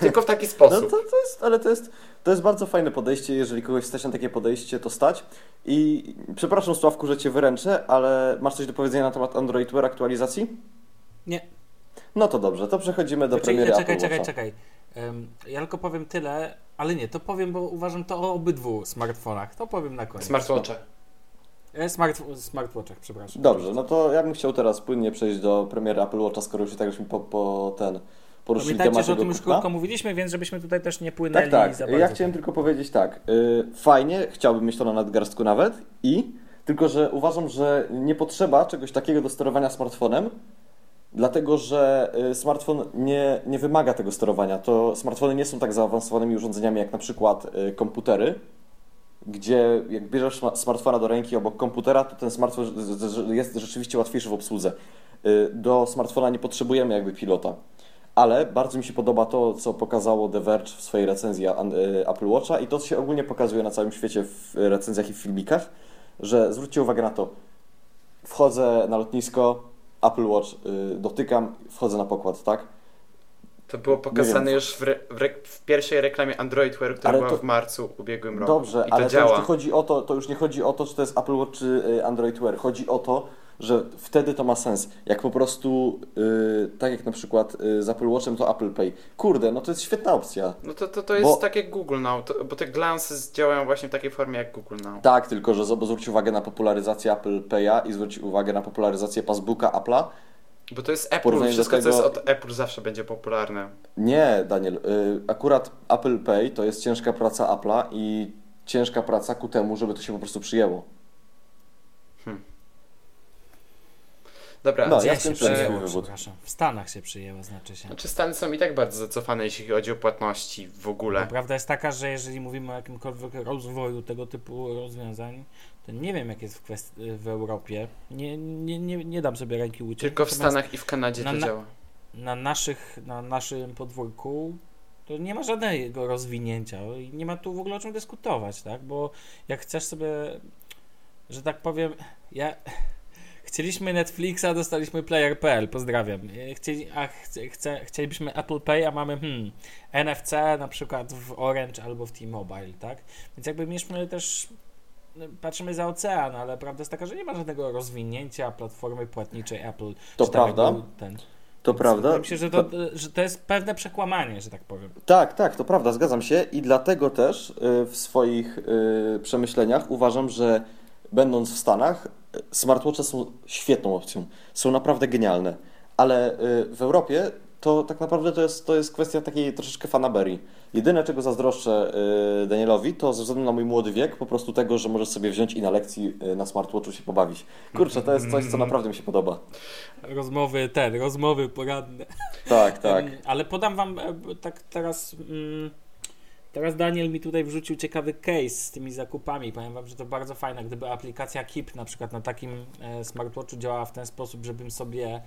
Speaker 3: tylko w taki sposób.
Speaker 2: No to, to jest, ale to jest, to jest bardzo fajne podejście. Jeżeli kogoś stać na takie podejście, to stać. I przepraszam, Sławku, że cię wyręczę, ale masz coś do powiedzenia na temat Android Wear aktualizacji?
Speaker 1: Nie.
Speaker 2: No to dobrze, to przechodzimy do Poczekaj, premiery
Speaker 1: Czekaj, czekaj, czekaj. Um, ja tylko powiem tyle, ale nie, to powiem, bo uważam to o obydwu smartfonach. To powiem na koniec.
Speaker 3: Smartwatche.
Speaker 1: E, smart, smartwatchach, przepraszam.
Speaker 2: Dobrze, no to ja bym chciał teraz płynnie przejść do premiery Apple Watcha, skoro już i tak już mi po, po ten
Speaker 1: poruszyli Pamiętajcie, że o tym już krótko mówiliśmy, więc żebyśmy tutaj też nie płynęli
Speaker 2: tak, tak. Ja chciałem tylko powiedzieć tak, yy, fajnie, chciałbym mieć to na nadgarstku nawet i tylko, że uważam, że nie potrzeba czegoś takiego do sterowania smartfonem, dlatego, że y, smartfon nie, nie wymaga tego sterowania. To smartfony nie są tak zaawansowanymi urządzeniami jak na przykład y, komputery, gdzie jak bierzesz smartfona do ręki obok komputera, to ten smartfon jest rzeczywiście łatwiejszy w obsłudze. Y, do smartfona nie potrzebujemy jakby pilota ale bardzo mi się podoba to, co pokazało The Verge w swojej recenzji y, Apple Watcha i to się ogólnie pokazuje na całym świecie w recenzjach i w filmikach, że zwróćcie uwagę na to, wchodzę na lotnisko, Apple Watch y, dotykam, wchodzę na pokład, tak?
Speaker 3: To było pokazane już w, w, w, pierwszej reklamie Android Wear, która ale była to, w marcu ubiegłym roku.
Speaker 2: Dobrze,
Speaker 3: I to
Speaker 2: ale
Speaker 3: działa.
Speaker 2: to już, nie chodzi o to, to już nie chodzi o to, czy to jest Apple Watch czy y, Android Wear. Chodzi o to, że wtedy to ma sens. Jak po prostu, yy, tak jak na przykład yy, z Apple Watchem, to Apple Pay. Kurde, no to jest świetna opcja.
Speaker 3: No to, to, to jest bo, tak jak Google Now, to, bo te glances działają właśnie w takiej formie jak Google Now.
Speaker 2: Tak, tylko że zwróć uwagę na popularyzację Apple Pay'a i zwróć uwagę na popularyzację Passbooka Apple'a.
Speaker 3: Bo to jest Apple, wszystko tego... co jest od Apple zawsze będzie popularne.
Speaker 2: Nie, Daniel, yy, akurat Apple Pay to jest ciężka praca Apple'a i ciężka praca ku temu, żeby to się po prostu przyjęło.
Speaker 3: Dobra,
Speaker 1: no, ja się przyjęło, przepraszam. W Stanach się przyjęło, znaczy się.
Speaker 3: Znaczy Stany są i tak bardzo zacofane, jeśli chodzi o płatności w ogóle.
Speaker 1: No, prawda jest taka, że jeżeli mówimy o jakimkolwiek rozwoju tego typu rozwiązań, nie wiem jak jest w, kwest- w Europie. Nie, nie, nie, nie dam sobie ręki uciec.
Speaker 3: Tylko w Stanach i w Kanadzie na, to działa.
Speaker 1: Na, naszych, na naszym podwórku to nie ma żadnego rozwinięcia i nie ma tu w ogóle o czym dyskutować, tak? Bo jak chcesz sobie, że tak powiem, ja Chcieliśmy Netflixa, dostaliśmy Player.pl, pozdrawiam. Chcieli, a chce, chce, chcielibyśmy Apple Pay, a mamy hmm, NFC na przykład w Orange albo w T-Mobile, tak? Więc jakby mieliśmy też, patrzymy za ocean, ale prawda jest taka, że nie ma żadnego rozwinięcia platformy płatniczej Apple.
Speaker 2: To prawda. Ten. To Więc prawda.
Speaker 1: Myślę, że to, że to jest pewne przekłamanie, że tak powiem.
Speaker 2: Tak, tak, to prawda, zgadzam się i dlatego też y, w swoich y, przemyśleniach uważam, że będąc w Stanach, smartwatche są świetną opcją. Są naprawdę genialne. Ale w Europie to tak naprawdę to jest, to jest kwestia takiej troszeczkę fanaberii. Jedyne, czego zazdroszczę y, Danielowi, to ze względu na mój młody wiek, po prostu tego, że możesz sobie wziąć i na lekcji y, na smartwatchu się pobawić. Kurczę, to jest coś, co naprawdę mi się podoba.
Speaker 1: Rozmowy, ten, rozmowy poradne.
Speaker 2: Tak, <laughs> tak.
Speaker 1: Ale podam wam e, tak teraz... Mm Teraz Daniel mi tutaj wrzucił ciekawy case z tymi zakupami. Powiem Wam, że to bardzo fajne. Gdyby aplikacja Keep na przykład na takim e, smartwatchu działała w ten sposób, żebym sobie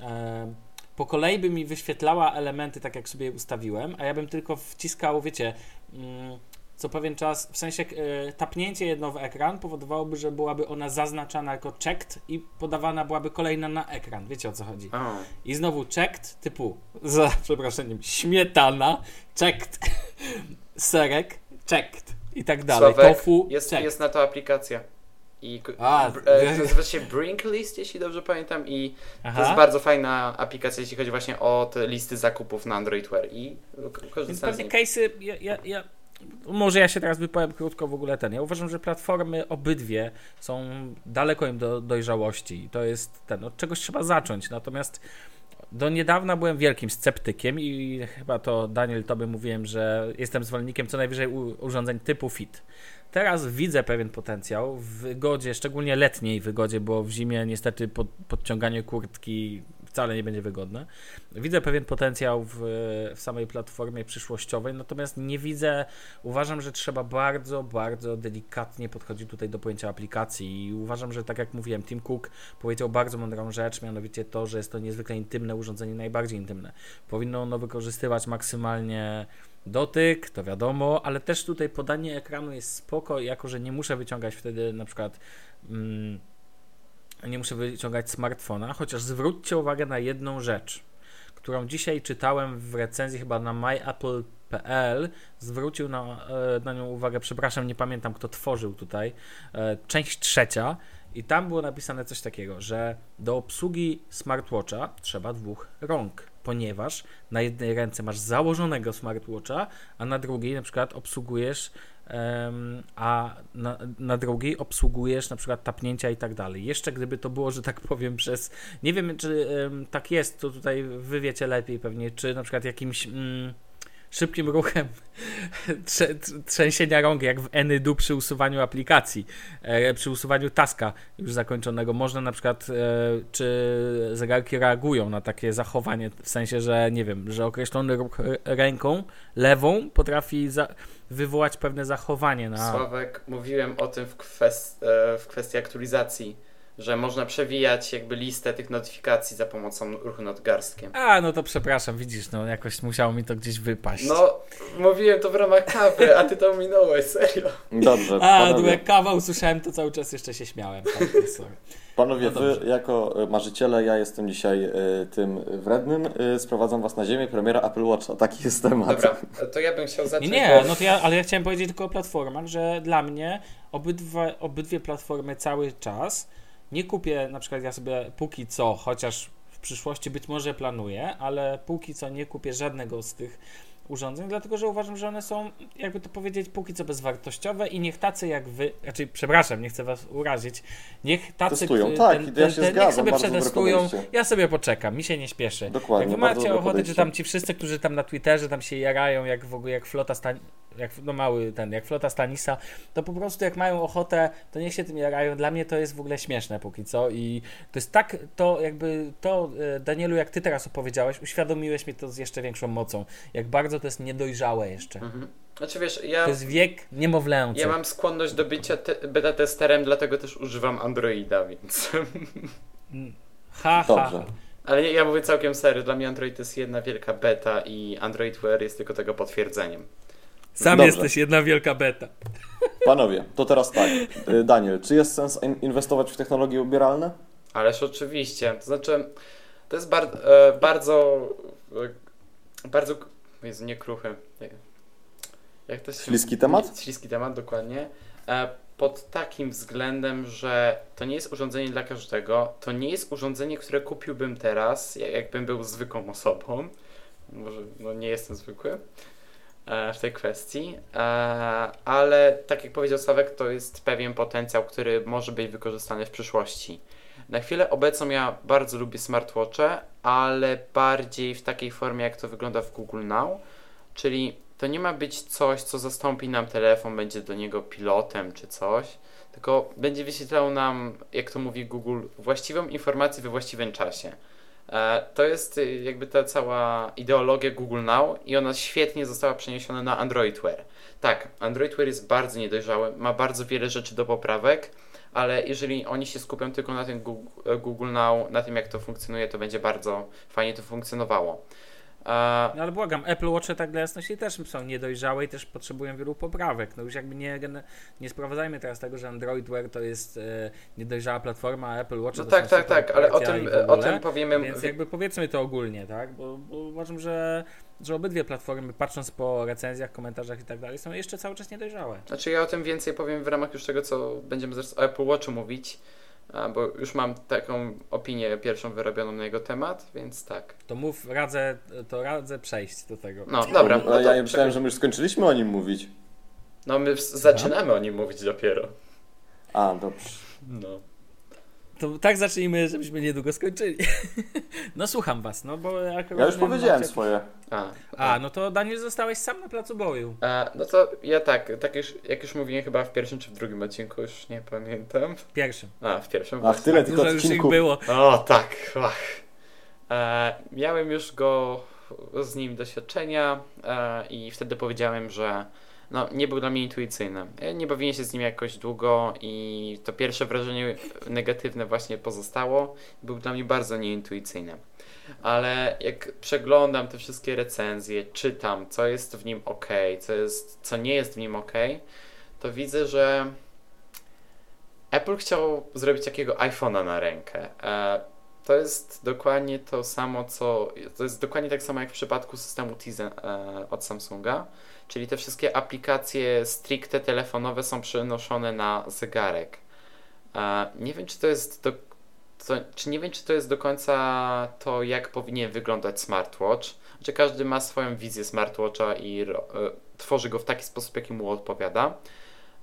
Speaker 1: e, po kolei by mi wyświetlała elementy tak, jak sobie je ustawiłem, a ja bym tylko wciskał, wiecie, mm, co pewien czas, w sensie e, tapnięcie jedno w ekran powodowałoby, że byłaby ona zaznaczana jako checked i podawana byłaby kolejna na ekran. Wiecie o co chodzi? I znowu checked typu, <laughs> za przeproszeniem, śmietana, checked, <laughs> serek, checked i tak dalej.
Speaker 3: Sławek,
Speaker 1: Tofu,
Speaker 3: jest,
Speaker 1: checked.
Speaker 3: jest na to aplikacja. I
Speaker 1: A,
Speaker 3: br- e, to nazywa się Brinklist, jeśli dobrze pamiętam, i to jest
Speaker 1: Aha.
Speaker 3: bardzo fajna aplikacja, jeśli chodzi właśnie o te listy zakupów na Android Wear i
Speaker 1: Więc
Speaker 3: korzystam z
Speaker 1: pewnie
Speaker 3: niej.
Speaker 1: case'y, ja, ja, ja, może ja się teraz wypowiem krótko w ogóle ten. Ja uważam, że platformy obydwie są daleko im do dojrzałości i to jest ten, od czegoś trzeba zacząć. Natomiast do niedawna byłem wielkim sceptykiem i chyba to Daniel tobie mówiłem, że jestem zwolennikiem co najwyżej urządzeń typu fit. Teraz widzę pewien potencjał w wygodzie, szczególnie letniej wygodzie, bo w zimie niestety pod, podciąganie kurtki wcale nie będzie wygodne. Widzę pewien potencjał w, w samej platformie przyszłościowej, natomiast nie widzę, uważam, że trzeba bardzo, bardzo delikatnie podchodzić tutaj do pojęcia aplikacji i uważam, że tak jak mówiłem, Tim Cook powiedział bardzo mądrą rzecz, mianowicie to, że jest to niezwykle intymne urządzenie, najbardziej intymne. Powinno ono wykorzystywać maksymalnie dotyk, to wiadomo, ale też tutaj podanie ekranu jest spoko, jako że nie muszę wyciągać wtedy na przykład mm, nie muszę wyciągać smartfona, chociaż zwróćcie uwagę na jedną rzecz, którą dzisiaj czytałem w recenzji chyba na myapple.pl, zwrócił na, e, na nią uwagę, przepraszam, nie pamiętam kto tworzył tutaj, e, część trzecia i tam było napisane coś takiego, że do obsługi smartwatcha trzeba dwóch rąk, ponieważ na jednej ręce masz założonego smartwatcha, a na drugiej na przykład obsługujesz a na, na drugiej obsługujesz na przykład tapnięcia i tak dalej. Jeszcze gdyby to było, że tak powiem, przez. Nie wiem, czy em, tak jest, to tutaj wy wiecie lepiej pewnie, czy na przykład jakimś. Mm, Szybkim ruchem <laughs> trze- tr- trzęsienia rąk, jak w Anydu przy usuwaniu aplikacji, e, przy usuwaniu taska już zakończonego. Można na przykład, e, czy zegarki reagują na takie zachowanie, w sensie, że nie wiem, że określony ruch ręką lewą potrafi wywołać pewne zachowanie na.
Speaker 3: Sławek, mówiłem o tym w, kwest- e, w kwestii aktualizacji, że można przewijać jakby listę tych notyfikacji za pomocą ruchu nadgarstkiem.
Speaker 1: A, no to przepraszam, widzisz, no jakoś musiało mi to gdzieś wypaść.
Speaker 3: No, mówiłem to w ramach kawy, a ty to minąłeś, serio.
Speaker 2: Dobrze,
Speaker 1: A, no
Speaker 2: panowie,
Speaker 1: jak kawał usłyszałem, to cały czas jeszcze się śmiałem. Tak, sorry.
Speaker 2: panowie
Speaker 1: No
Speaker 2: wy jako e, marzyciele, ja jestem dzisiaj e, tym wrednym, e, sprowadzam was na ziemię, premiera Apple Watcha, taki jest temat.
Speaker 3: Dobra, to ja bym chciał zacząć.
Speaker 1: nie,
Speaker 3: bo-
Speaker 1: no to ja, ale ja chciałem powiedzieć tylko o platformach, że dla mnie obydwa, obydwie platformy cały czas nie kupię, na przykład ja sobie póki co, chociaż w przyszłości być może planuję, ale póki co nie kupię żadnego z tych urządzeń, dlatego że uważam, że one są, jakby to powiedzieć, póki co bezwartościowe i niech tacy jak wy, raczej przepraszam, nie chcę was urazić, niech tacy,
Speaker 2: Testują,
Speaker 1: którzy-
Speaker 2: tak,
Speaker 1: ten,
Speaker 2: ja
Speaker 1: ten,
Speaker 2: się
Speaker 1: ten,
Speaker 2: zgadzam,
Speaker 1: niech sobie przetestują, ja sobie poczekam, mi się nie śpieszy.
Speaker 2: Dokładnie,
Speaker 1: Jak wy macie ochotę, czy
Speaker 2: podejście.
Speaker 1: tam ci wszyscy, którzy tam na Twitterze tam się jarają, jak w ogóle jak flota stan jak no mały ten, jak flota Stanisa, to po prostu jak mają ochotę, to niech się tym jarają. Dla mnie to jest w ogóle śmieszne póki co i to jest tak, to jakby to e, Danielu, jak ty teraz opowiedziałeś, uświadomiłeś mnie to z jeszcze większą mocą, jak bardzo to jest niedojrzałe jeszcze.
Speaker 3: Mhm. Znaczy wiesz, ja,
Speaker 1: To jest wiek niemowlęcy.
Speaker 3: ja mam skłonność do bycia te- beta testerem, dlatego też używam Androida, więc... <laughs>
Speaker 1: Ha, ha,
Speaker 2: Dobrze.
Speaker 3: Ale nie, ja mówię całkiem serio, dla mnie Android to jest jedna wielka beta i Android Wear jest tylko tego potwierdzeniem.
Speaker 1: Sam
Speaker 2: Dobrze.
Speaker 1: jesteś jedna wielka beta.
Speaker 2: Panowie, to teraz tak. E, Daniel, czy jest sens in- inwestować w technologie ubieralne?
Speaker 3: Ależ oczywiście, to znaczy, to jest bar- e, bardzo, e, bardzo, Jezu, nie kruchy, jak, to się...
Speaker 2: Śliski temat?
Speaker 3: Śliski temat, dokładnie. E, pod takim względem, że to nie jest urządzenie dla każdego, to nie jest urządzenie, które kupiłbym teraz, jak- jakbym był zwykłą osobą, może no nie jestem zwykły w tej kwestii, e, ale tak jak powiedział Sławek, to jest pewien potencjał, który może być wykorzystany w przyszłości. Na chwilę obecną ja bardzo lubię smartwatche, ale bardziej w takiej formie, jak to wygląda w Google Now, czyli to nie ma być coś, co zastąpi nam telefon, będzie do niego pilotem czy coś, tylko będzie wyświetlał nam, jak to mówi Google, właściwą informację we właściwym czasie. E, To jest y, jakby ta cała ideologia Google Now i ona świetnie została przeniesiona na Android Wear. Tak, Android Wear jest bardzo niedojrzały, ma bardzo wiele rzeczy do poprawek, ale jeżeli oni się skupią tylko na tym Google, Google Now, na tym jak to funkcjonuje, to będzie bardzo fajnie to funkcjonowało.
Speaker 1: No ale błagam, Apple Watche tak dla jasności też są niedojrzałe i też potrzebują wielu poprawek. No już jakby nie, nie sprowadzajmy teraz tego, że Android Wear to jest e, niedojrzała platforma, a Apple Watch
Speaker 3: no
Speaker 1: to
Speaker 3: tak, tak, tak, ale o tym,
Speaker 1: w
Speaker 3: o tym powiemy.
Speaker 1: Więc jakby powiedzmy to ogólnie, tak? Bo, bo uważam, że, że obydwie platformy, patrząc po recenzjach, komentarzach i tak dalej, są jeszcze cały czas niedojrzałe.
Speaker 3: Znaczy ja o tym więcej powiem w ramach już tego, co będziemy zaraz o Apple Watchu mówić, bo już mam taką opinię pierwszą wyrobioną na jego temat, więc tak.
Speaker 1: To mów, radzę, to radzę przejść do tego.
Speaker 3: No dobra,
Speaker 2: No,
Speaker 3: no to,
Speaker 2: ja myślałem, że my już skończyliśmy o nim mówić.
Speaker 3: no my zaczynamy o nim mówić dopiero.
Speaker 2: A, dobrze.
Speaker 3: No.
Speaker 1: To tak zacznijmy, żebyśmy niedługo skończyli. <laughs> no słucham was, no bo jak
Speaker 2: Ja już powiedziałem
Speaker 1: macie-
Speaker 2: swoje.
Speaker 3: A,
Speaker 1: A, no to Daniel zostałeś sam na placu boju.
Speaker 3: A, no to ja tak, tak już, jak już mówiłem chyba w pierwszym czy w drugim odcinku, już nie pamiętam.
Speaker 1: Pierwszym.
Speaker 3: A, w pierwszym
Speaker 2: Ach,
Speaker 3: właśnie.
Speaker 2: tyle tych
Speaker 1: Dużo już ich
Speaker 2: odcinków.
Speaker 1: było.
Speaker 3: O tak, ach. E, miałem już go z nim doświadczenia e, i wtedy powiedziałem, że no, nie był dla mnie intuicyjny. Ja nie bawiłem się z nim jakoś długo i to pierwsze wrażenie negatywne właśnie pozostało. Był dla mnie bardzo nieintuicyjny. Ale jak przeglądam te wszystkie recenzje, czytam, co jest w nim ok, co, jest, co nie jest w nim ok, to widzę, że Apple chciał zrobić takiego iPhone'a na rękę. E, to jest dokładnie to samo, co. To jest dokładnie tak samo jak w przypadku systemu Tizen e, od Samsunga. Czyli te wszystkie aplikacje stricte telefonowe są przenoszone na zegarek. E, nie wiem, czy to jest do, to, czy nie wiem, czy to jest do końca to, jak powinien wyglądać smartwatch. Czy każdy ma swoją wizję smartwatcha i e, tworzy go w taki sposób, jaki mu odpowiada.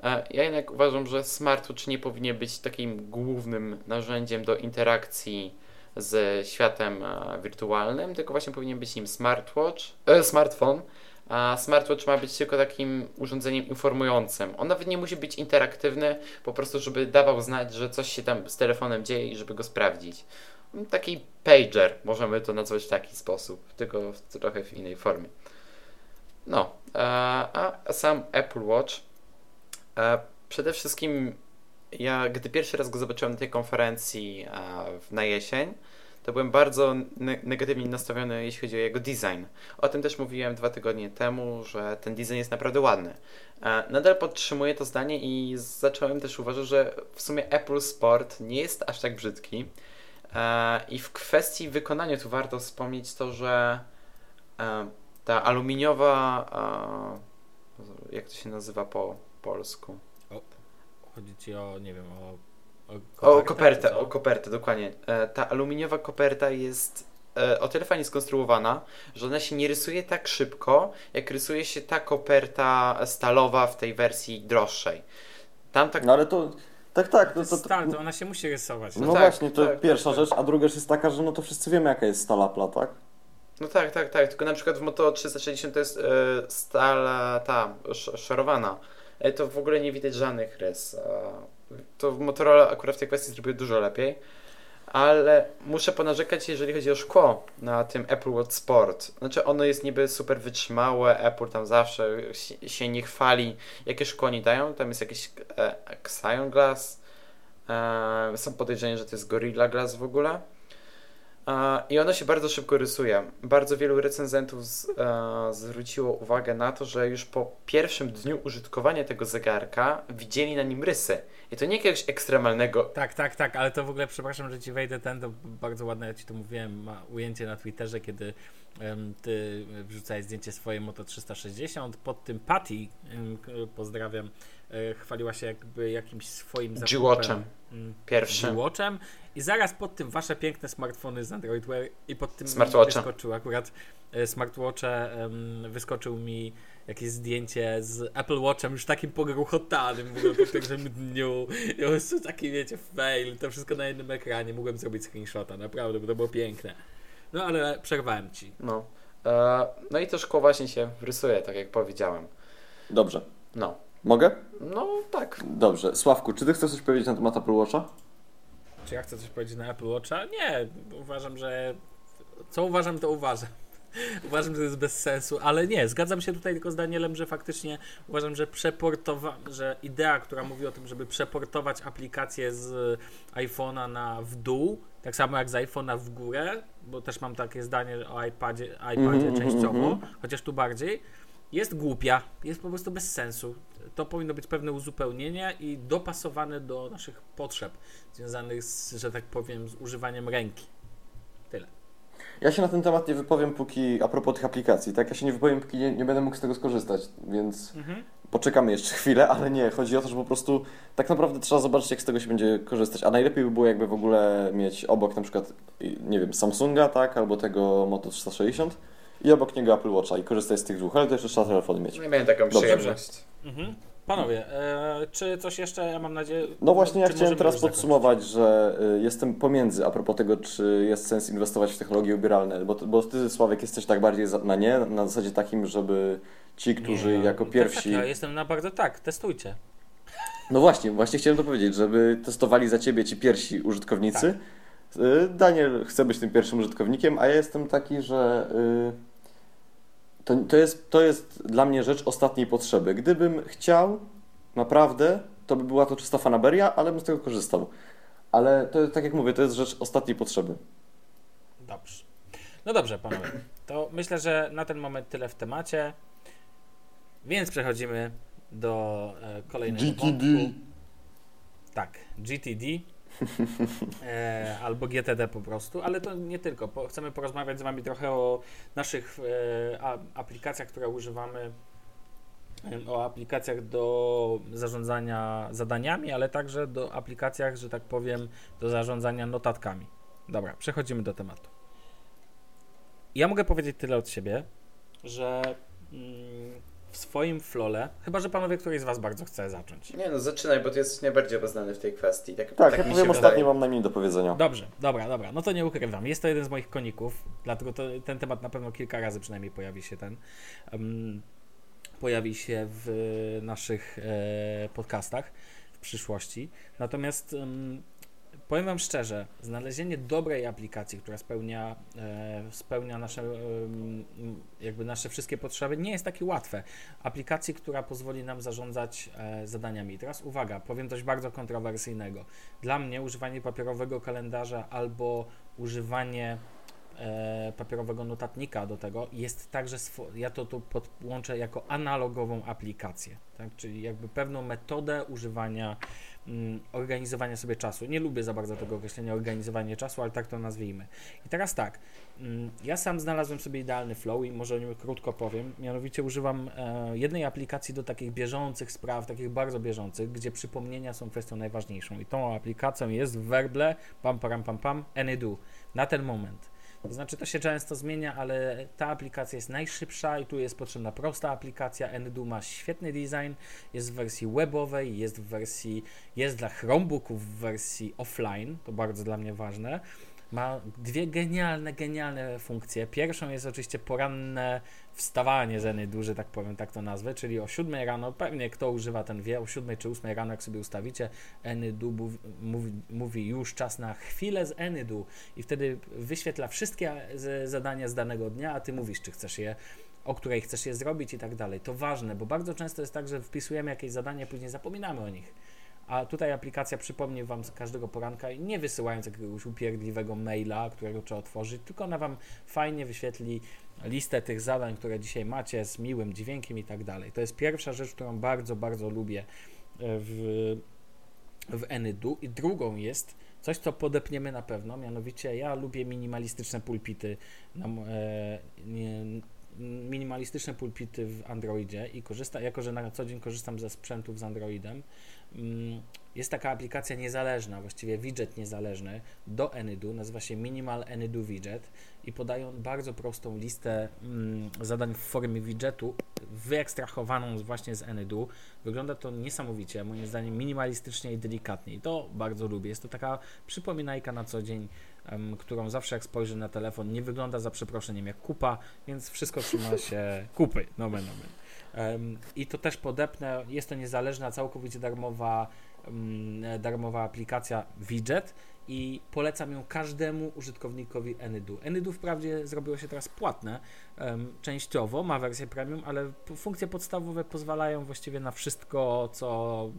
Speaker 3: E, Ja jednak uważam, że smartwatch nie powinien być takim głównym narzędziem do interakcji z światem wirtualnym, tylko właśnie powinien być nim smartwatch, e, smartfon, a smartwatch ma być tylko takim urządzeniem informującym. On nawet nie musi być interaktywny, po prostu żeby dawał znać, że coś się tam z telefonem dzieje i żeby go sprawdzić. Taki pager, możemy to nazwać w taki sposób, tylko w, trochę w innej formie. No, e, a sam Apple Watch Przede wszystkim ja, gdy pierwszy raz go zobaczyłem na tej konferencji na jesień, to byłem bardzo ne- negatywnie nastawiony, jeśli chodzi o jego design. O tym też mówiłem dwa tygodnie temu, że ten design jest naprawdę ładny. E, Nadal podtrzymuję to zdanie i zacząłem też uważać, że w sumie Apple Sport nie jest aż tak brzydki. E, I w kwestii wykonania tu warto wspomnieć to, że e, ta aluminiowa, e, jak to się nazywa po polsku?
Speaker 1: Chodzi ci o, nie wiem, o...
Speaker 3: O
Speaker 1: kopertę,
Speaker 3: kopertę,
Speaker 1: co?
Speaker 3: o kopertę, dokładnie. E, ta aluminiowa koperta jest e, o tyle fajnie skonstruowana, że ona się nie rysuje tak szybko, jak rysuje się ta koperta stalowa w tej wersji droższej. Tam tak.
Speaker 2: No ale to, tak, tak,
Speaker 1: To
Speaker 2: no to,
Speaker 1: Stal, to ona się musi rysować.
Speaker 2: no
Speaker 3: tak,
Speaker 2: właśnie, to
Speaker 3: tak,
Speaker 2: pierwsza
Speaker 3: tak, tak.
Speaker 2: rzecz, a druga rzecz jest taka, że no to wszyscy wiemy jaka jest stala tak?
Speaker 3: No tak, tak, tak. Tylko na przykład w Moto 360 to jest e, stala ta sz- szorowana. To w ogóle nie widać żadnych rys. To Motorola akurat w tej kwestii zrobił dużo lepiej. Ale muszę ponarzekać, jeżeli chodzi o szkło na tym Apple Watch Sport. Znaczy, ono jest niby super wytrzymałe. Apple tam zawsze się, nie chwali, jakie szkło nie dają. Tam jest jakieś e, Xion Glass. E, są podejrzenia, że to jest Gorilla Glass w ogóle. I ono się bardzo szybko rysuje. Bardzo wielu recenzentów z, e, zwróciło uwagę na to, że już po pierwszym dniu użytkowania tego zegarka widzieli na nim rysy. I to nie jakiegoś ekstremalnego.
Speaker 1: Tak, tak, tak, ale to w ogóle, przepraszam, że ci wejdę ten, to bardzo ładne, ja ci to mówiłem, ma ujęcie na Twitterze, kiedy em, ty wrzucałeś zdjęcie swoje Moto 360, pod tym Patty, k- pozdrawiam, e, chwaliła się jakby jakimś swoim zakupem.
Speaker 3: G-Watchem.
Speaker 1: mm,
Speaker 3: Pierwszym.
Speaker 1: G-Watchem i zaraz pod tym wasze piękne smartfony z Android Wear i pod tym wyskoczył akurat e, smartwatche, em, wyskoczył mi jakieś zdjęcie z Apple Watchem już takim pogruchotanym w ogóle po pierwszym dniu. I po prostu taki, wiecie, fail, to wszystko na jednym ekranie. Mogłem zrobić screenshota, naprawdę, bo to było piękne. No ale przerwałem ci.
Speaker 3: No. E, no i to szkło właśnie się rysuje, tak jak powiedziałem.
Speaker 2: Dobrze.
Speaker 3: No.
Speaker 2: Mogę?
Speaker 3: No tak.
Speaker 2: Dobrze. Sławku, czy ty chcesz coś powiedzieć na temat Apple Watcha?
Speaker 1: Czy ja chcę coś powiedzieć na Apple Watcha? Nie, uważam, że co uważam, to uważam. <laughs> Uważam, że to jest bez sensu, ale nie, zgadzam się tutaj tylko z Danielem, że faktycznie uważam, że przeportowa- że idea, która mówi o tym, żeby przeportować aplikację z iPhone'a na w dół, tak samo jak z iPhone'a w górę, bo też mam takie zdanie o iPadzie, iPadzie
Speaker 2: Mhm,
Speaker 1: częściowo,
Speaker 2: mhm.
Speaker 1: chociaż tu bardziej, jest głupia, jest po prostu bez sensu. To powinno być pewne uzupełnienie i dopasowane do naszych potrzeb związanych z, że tak powiem, z używaniem ręki.
Speaker 2: Ja się na ten temat nie wypowiem, póki a propos tych aplikacji, tak? Ja się nie wypowiem, póki nie, nie będę mógł z tego skorzystać, więc
Speaker 1: Mhm.
Speaker 2: poczekamy jeszcze chwilę, ale nie, chodzi o to, że po prostu tak naprawdę trzeba zobaczyć, jak z tego się będzie korzystać. A najlepiej by było jakby w ogóle mieć obok na przykład, nie wiem, Samsunga, tak? Albo tego Moto 360 i obok niego Apple Watcha i korzystać z tych dwóch, ale to jeszcze trzeba telefony mieć.
Speaker 3: No i miałem taką
Speaker 2: Dobrze.
Speaker 3: przyjemność.
Speaker 1: Mhm. Panowie, e, czy coś jeszcze, ja mam nadzieję...
Speaker 2: No właśnie, ja chciałem teraz
Speaker 1: już zakończyć?
Speaker 2: podsumować, że y, jestem pomiędzy a propos tego, czy jest sens inwestować w technologie ubieralne, bo, bo ty, Sławek, jesteś tak bardziej za- na nie, na zasadzie takim, żeby ci, którzy
Speaker 1: Nie,
Speaker 2: jako
Speaker 1: tak,
Speaker 2: pierwsi...
Speaker 1: Tak, ja jestem na bardzo tak, testujcie.
Speaker 2: No właśnie, właśnie chciałem to powiedzieć, żeby testowali za ciebie ci pierwsi użytkownicy.
Speaker 1: Tak.
Speaker 2: Y, Daniel chce być tym pierwszym użytkownikiem, a ja jestem taki, że y, to, to, jest, to jest dla mnie rzecz ostatniej potrzeby. Gdybym chciał, naprawdę, to by była to czysta fanaberia, ale bym z tego korzystał. Ale to, tak jak mówię, to jest rzecz ostatniej potrzeby.
Speaker 1: Dobrze. No dobrze, panowie. To myślę, że na ten moment tyle w temacie. Więc przechodzimy do e, kolejnego
Speaker 2: GTD.
Speaker 1: wątku. Tak, GTD. E, albo GTD po prostu, ale to nie tylko. Po, chcemy porozmawiać z Wami trochę o naszych e, a, aplikacjach, które używamy, em, o aplikacjach do zarządzania zadaniami, ale także do aplikacjach, że tak powiem, do zarządzania notatkami. Dobra, przechodzimy do tematu. Ja mogę powiedzieć tyle od siebie, że mm, w swoim flole, chyba że panowie któryś z Was bardzo chce zacząć.
Speaker 3: Nie no, zaczynaj, bo ty jesteś najbardziej obeznany w tej kwestii. Tak,
Speaker 2: Tak,
Speaker 3: tak
Speaker 2: ja
Speaker 3: mi
Speaker 2: powiem
Speaker 3: wydaje.
Speaker 2: mam najmniej do powiedzenia.
Speaker 1: Dobrze, dobra, dobra. No to nie ukrywam. Jest to jeden z moich koników, dlatego to, ten temat na pewno kilka razy przynajmniej pojawi się ten. em, pojawi się w naszych e, podcastach w przyszłości. Natomiast em, powiem Wam szczerze, znalezienie dobrej aplikacji, która spełnia, e, spełnia nasze, em, jakby nasze wszystkie potrzeby, nie jest takie łatwe. Aplikacji, która pozwoli nam zarządzać e, zadaniami. Teraz uwaga, powiem coś bardzo kontrowersyjnego. Dla mnie używanie papierowego kalendarza albo używanie e, papierowego notatnika do tego jest także, ja to tu podłączę jako analogową aplikację, tak? czyli jakby pewną metodę używania, organizowania sobie czasu. Nie lubię za bardzo tego określenia organizowanie czasu, ale tak to nazwijmy. I teraz tak, mm, ja sam znalazłem sobie idealny flow i może o nim krótko powiem, mianowicie używam e, jednej aplikacji do takich bieżących spraw, takich bardzo bieżących, gdzie przypomnienia są kwestią najważniejszą i tą aplikacją jest werble, pam, pam, pam, pam, Anydo, na ten moment. Znaczy, to się często zmienia, ale ta aplikacja jest najszybsza i tu jest potrzebna prosta aplikacja. Anydo ma świetny design, jest w wersji webowej, jest w wersji, jest dla Chromebooków w wersji offline, to bardzo dla mnie ważne. Ma dwie genialne, genialne funkcje. Pierwszą jest oczywiście poranne wstawanie z Anydu, że tak powiem, tak to nazwę, czyli o 7 rano, pewnie kto używa ten wie, o 7 czy 8 rano, jak sobie ustawicie, Anydu mówi, mówi, już czas na chwilę z Anydu i wtedy wyświetla wszystkie zadania z danego dnia, a ty mówisz, czy chcesz je, o której chcesz je zrobić i tak dalej. To ważne, bo bardzo często jest tak, że wpisujemy jakieś zadanie, później zapominamy o nich. A tutaj aplikacja przypomni Wam każdego poranka, i nie wysyłając jakiegoś upierdliwego maila, którego trzeba otworzyć, tylko ona Wam fajnie wyświetli listę tych zadań, które dzisiaj macie z miłym dźwiękiem i tak dalej. To jest pierwsza rzecz, którą bardzo, bardzo lubię e, w, w Anydu. I drugą jest coś, co podepniemy na pewno, mianowicie ja lubię minimalistyczne pulpity na, e, nie, minimalistyczne pulpity w Androidzie i korzysta, jako że na co dzień korzystam ze sprzętów z Androidem, jest taka aplikacja niezależna, właściwie widget niezależny do Anydu, nazywa się Minimal Anydu Widget i podają bardzo prostą listę mm, zadań w formie widgetu, wyekstrahowaną właśnie z Anydu. Wygląda to niesamowicie, moim zdaniem minimalistycznie i delikatnie i to bardzo lubię. Jest to taka przypominajka na co dzień, em, którą zawsze jak spojrzę na telefon, nie wygląda za przeproszeniem jak kupa, więc wszystko trzyma się kupy, nomen omen. I to też podepnę, jest to niezależna, całkowicie darmowa, darmowa aplikacja Widget i polecam ją każdemu użytkownikowi Anydu. Anydu wprawdzie zrobiło się teraz płatne częściowo, ma wersję premium, ale funkcje podstawowe pozwalają właściwie na wszystko, co,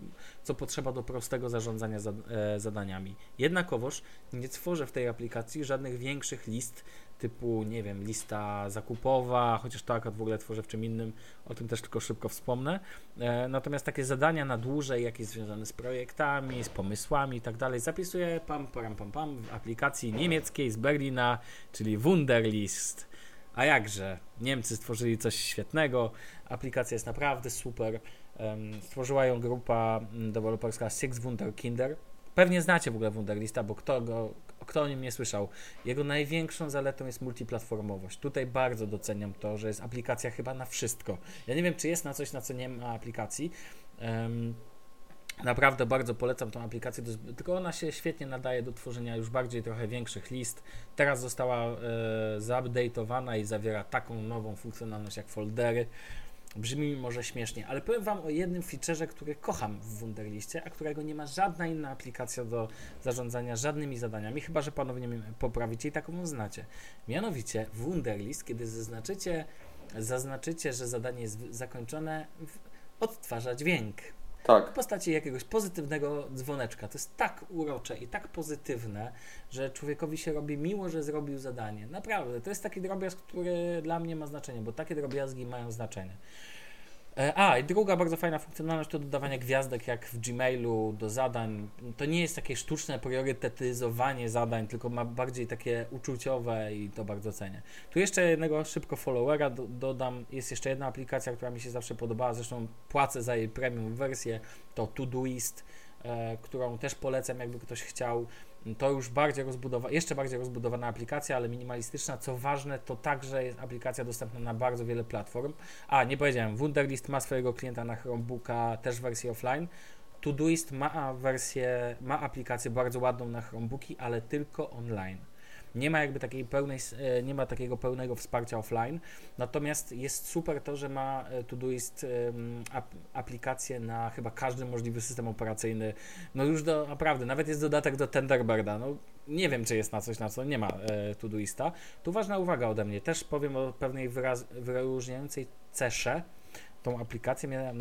Speaker 1: co potrzeba do prostego zarządzania za, e, zadaniami. Jednakowoż nie tworzę w tej aplikacji żadnych większych list typu, nie wiem, lista zakupowa, chociaż to akurat w ogóle tworzę w czym innym, o tym też tylko szybko wspomnę. E, natomiast takie zadania na dłużej, jakieś związane z projektami, z pomysłami i tak dalej, zapisuję pam, pam, pam, pam w aplikacji niemieckiej z Berlina, czyli Wunderlist. A jakże, Niemcy stworzyli coś świetnego, aplikacja jest naprawdę super. Stworzyła ją grupa mm, deweloperska Six Wunderkinder. Pewnie znacie w ogóle Wunderlista, bo kto, go, kto o nim nie słyszał. Jego największą zaletą jest multiplatformowość. Tutaj bardzo doceniam to, że jest aplikacja chyba na wszystko. Ja nie wiem, czy jest na coś, na co nie ma aplikacji. Um, Naprawdę bardzo polecam tą aplikację, tylko ona się świetnie nadaje do tworzenia już bardziej trochę większych list. Teraz została e, zupdate'owana i zawiera taką nową funkcjonalność jak foldery. Brzmi może śmiesznie, ale powiem Wam o jednym featureze, który kocham w Wunderliście, a którego nie ma żadna inna aplikacja do zarządzania żadnymi zadaniami, chyba że Panowie nie poprawicie i taką znacie. Mianowicie Wunderlist, kiedy zaznaczycie, zaznaczycie, że zadanie jest zakończone, odtwarza dźwięk.
Speaker 2: Tak.
Speaker 1: W postaci jakiegoś pozytywnego dzwoneczka. To jest tak urocze i tak pozytywne, że człowiekowi się robi miło, że zrobił zadanie. Naprawdę, to jest taki drobiazg, który dla mnie ma znaczenie, bo takie drobiazgi mają znaczenie. E, a, i druga bardzo fajna funkcjonalność to dodawanie gwiazdek jak w Gmailu do zadań. To nie jest takie sztuczne priorytetyzowanie zadań, tylko ma bardziej takie uczuciowe i to bardzo cenię. Tu jeszcze jednego szybko followera do, dodam. Jest jeszcze jedna aplikacja, która mi się zawsze podobała, zresztą płacę za jej premium wersję, to Todoist, e, którą też polecam, jakby ktoś chciał to już bardziej rozbudowana, jeszcze bardziej rozbudowana aplikacja, ale minimalistyczna. Co ważne, to także jest aplikacja dostępna na bardzo wiele platform. A, nie powiedziałem, Wunderlist ma swojego klienta na Chromebooka, też wersję offline. Todoist ma wersję, ma aplikację bardzo ładną na Chromebooki, ale tylko online nie ma jakby takiej pełnej, e, nie ma takiego pełnego wsparcia offline, natomiast jest super to, że ma e, Todoist aplikację na chyba każdy możliwy system operacyjny, no już do, naprawdę, nawet jest dodatek do Tenderbirda, no nie wiem, czy jest na coś, na co nie ma e, Todoista. Tu ważna uwaga ode mnie, też powiem o pewnej wyraz, wyróżniającej cesze tą aplikację,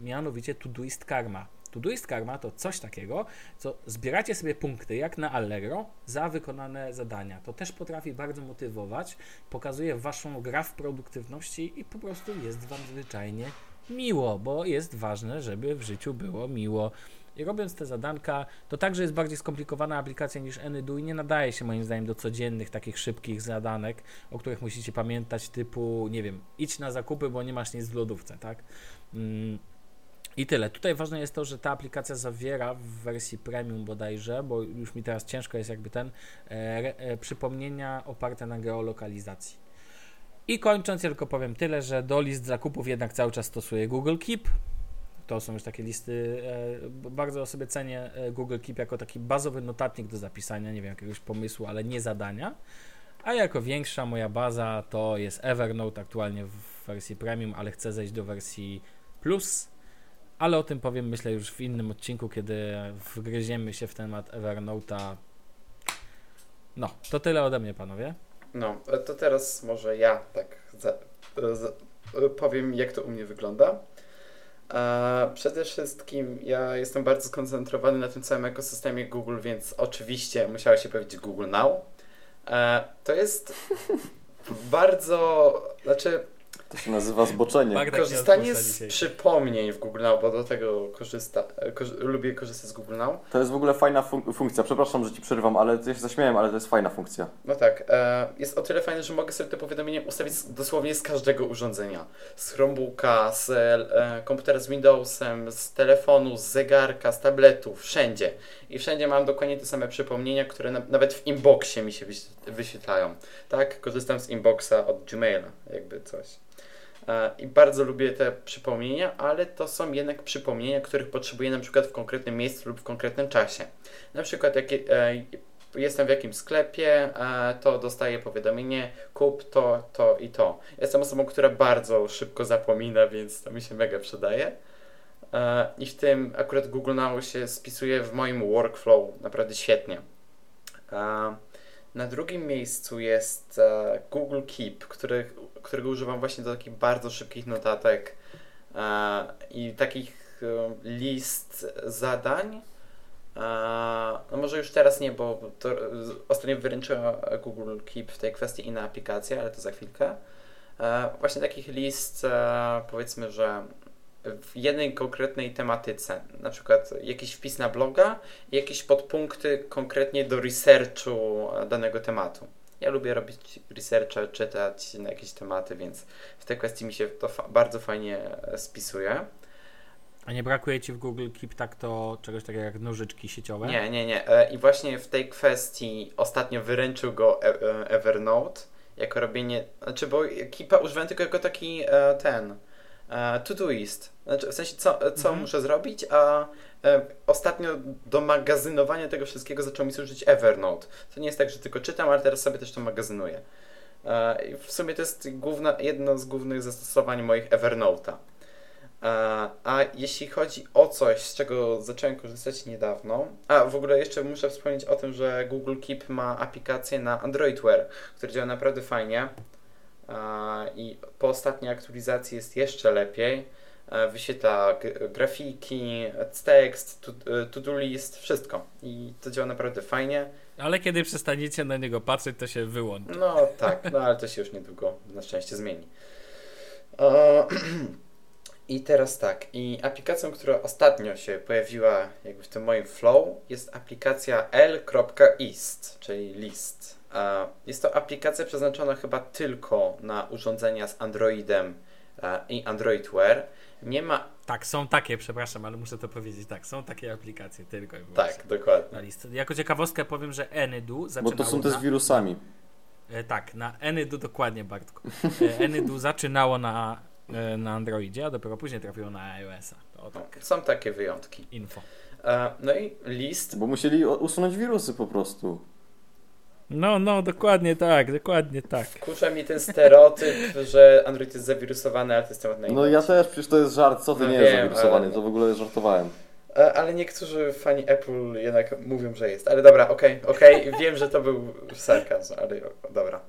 Speaker 1: mianowicie Todoist Karma. Todoist Karma to coś takiego, co zbieracie sobie punkty, jak na Allegro, za wykonane zadania. To też potrafi bardzo motywować, pokazuje waszą gra w produktywności i po prostu jest wam zwyczajnie miło, bo jest ważne, żeby w życiu było miło. I robiąc te zadanka, to także jest bardziej skomplikowana aplikacja niż Anydo i nie nadaje się moim zdaniem do codziennych takich szybkich zadanek, o których musicie pamiętać, typu, nie wiem, idź na zakupy, bo nie masz nic w lodówce, tak? Mm i tyle. Tutaj ważne jest to, że ta aplikacja zawiera w wersji premium bodajże, bo już mi teraz ciężko jest jakby ten, e, e, przypomnienia oparte na geolokalizacji. I kończąc, ja tylko powiem tyle, że do list zakupów jednak cały czas stosuję Google Keep. To są już takie listy, e, bardzo sobie cenię e, Google Keep jako taki bazowy notatnik do zapisania, nie wiem, jakiegoś pomysłu, ale nie zadania. A jako większa moja baza to jest Evernote, aktualnie w wersji premium, ale chcę zejść do wersji plus ale o tym powiem myślę już w innym odcinku, kiedy wgryziemy się w temat Evernote'a. No, to tyle ode mnie, panowie.
Speaker 3: No, to teraz może ja tak za, za, powiem, jak to u mnie wygląda. Przede wszystkim ja jestem bardzo skoncentrowany na tym całym ekosystemie Google, więc oczywiście musiało się pojawić Google Now. E, to jest <laughs> bardzo, znaczy
Speaker 2: to się nazywa zboczenie.
Speaker 3: Magda Korzystanie z przypomnień w Google Now, bo do tego korzysta, lubię korzystać z Google Now.
Speaker 2: To jest w ogóle fajna fun funkcja. Przepraszam, że ci przerywam, ale ja się zaśmiałem, ale to jest fajna funkcja.
Speaker 3: No tak. E, jest o tyle fajne, że mogę sobie te powiadomienia ustawić dosłownie z każdego urządzenia. Z Chromebooka, z e, komputera z Windowsem, z telefonu, z zegarka, z tabletu, wszędzie. I wszędzie mam dokładnie te same przypomnienia, które na, nawet w inboxie mi się wyświetlają. Tak? Korzystam z inboxa od Gmaila, jakby coś. E, I bardzo lubię te przypomnienia, ale to są jednak przypomnienia, których potrzebuję na przykład w konkretnym miejscu lub w konkretnym czasie. Na przykład jak e, jestem w jakimś sklepie, e, to dostaję powiadomienie kup to, to i to. Jestem osobą, która bardzo szybko zapomina, więc to mi się mega przydaje. I w tym akurat Google Now się spisuje w moim workflow naprawdę świetnie. Na drugim miejscu jest e, Google Keep, który, którego używam właśnie do takich bardzo szybkich notatek e, i takich e, list zadań. No może już teraz nie, bo to ostatnio wyręczyła Google Keep w tej kwestii inna aplikacja, ale to za chwilkę. Właśnie takich list, powiedzmy, że w jednej konkretnej tematyce, na przykład jakiś wpis na bloga i jakieś podpunkty konkretnie do researchu danego tematu. Ja lubię robić researche, czytać na jakieś tematy, więc w tej kwestii mi się to fa bardzo fajnie e, spisuje.
Speaker 1: A nie brakuje Ci w Google Keep tak to czegoś takiego jak nożyczki sieciowe?
Speaker 3: Nie, nie, nie. E, I właśnie w tej kwestii ostatnio wyręczył go e Evernote jako robienie, znaczy bo Keepa używałem tylko jako taki ten E, to-doist. Znaczy, w sensie, co, co mhm. muszę zrobić, a e, ostatnio do magazynowania tego wszystkiego zaczął mi służyć Evernote. To nie jest tak, że tylko czytam, ale teraz sobie też to magazynuję. E, w sumie to jest główna, jedno z głównych zastosowań moich Evernote'a. E, a jeśli chodzi o coś, z czego zacząłem korzystać niedawno, a w ogóle jeszcze muszę wspomnieć o tym, że Google Keep ma aplikację na Android Wear, która działa naprawdę fajnie i po ostatniej aktualizacji jest jeszcze lepiej. Wyświetla grafiki, tekst, to-do list, wszystko. I to działa naprawdę fajnie.
Speaker 1: Ale kiedy przestaniecie na niego patrzeć, to się wyłączy.
Speaker 3: No tak, no ale to się już niedługo na szczęście zmieni. <clears throat> I teraz tak, i aplikacją, która ostatnio się pojawiła jakby w tym moim flow jest aplikacja l.ist, czyli list. Jest to aplikacja przeznaczona chyba tylko na urządzenia z Androidem i Android Wear. Nie ma.
Speaker 1: Tak, są takie, przepraszam, ale muszę to powiedzieć. Tak, są takie aplikacje tylko i
Speaker 3: Tak, dokładnie.
Speaker 1: Na listę. Jako ciekawostkę powiem, że Anydu zaczynało
Speaker 2: Bo to są te z wirusami.
Speaker 1: Na, e, tak, na Anydu dokładnie, Bartku. E, Anydu zaczynało na, e, na Androidzie, a dopiero później trafiło na iOS-a.
Speaker 3: Tak. Są takie wyjątki.
Speaker 1: Info.
Speaker 3: E, no i list.
Speaker 2: Bo musieli usunąć wirusy po prostu.
Speaker 1: No, no, dokładnie tak, dokładnie tak.
Speaker 3: Wkurza mi ten stereotyp, <laughs> że Android jest zawirusowany, ale to jest temat na
Speaker 2: No ja też, przecież to jest żart, co ty no nie wiem, jest zawirusowany, ale... to w ogóle żartowałem.
Speaker 3: E, ale niektórzy fani Apple jednak mówią, że jest. Ale dobra, okej, okay, okej, okay. <laughs> wiem, że to był sarkazm, ale dobra.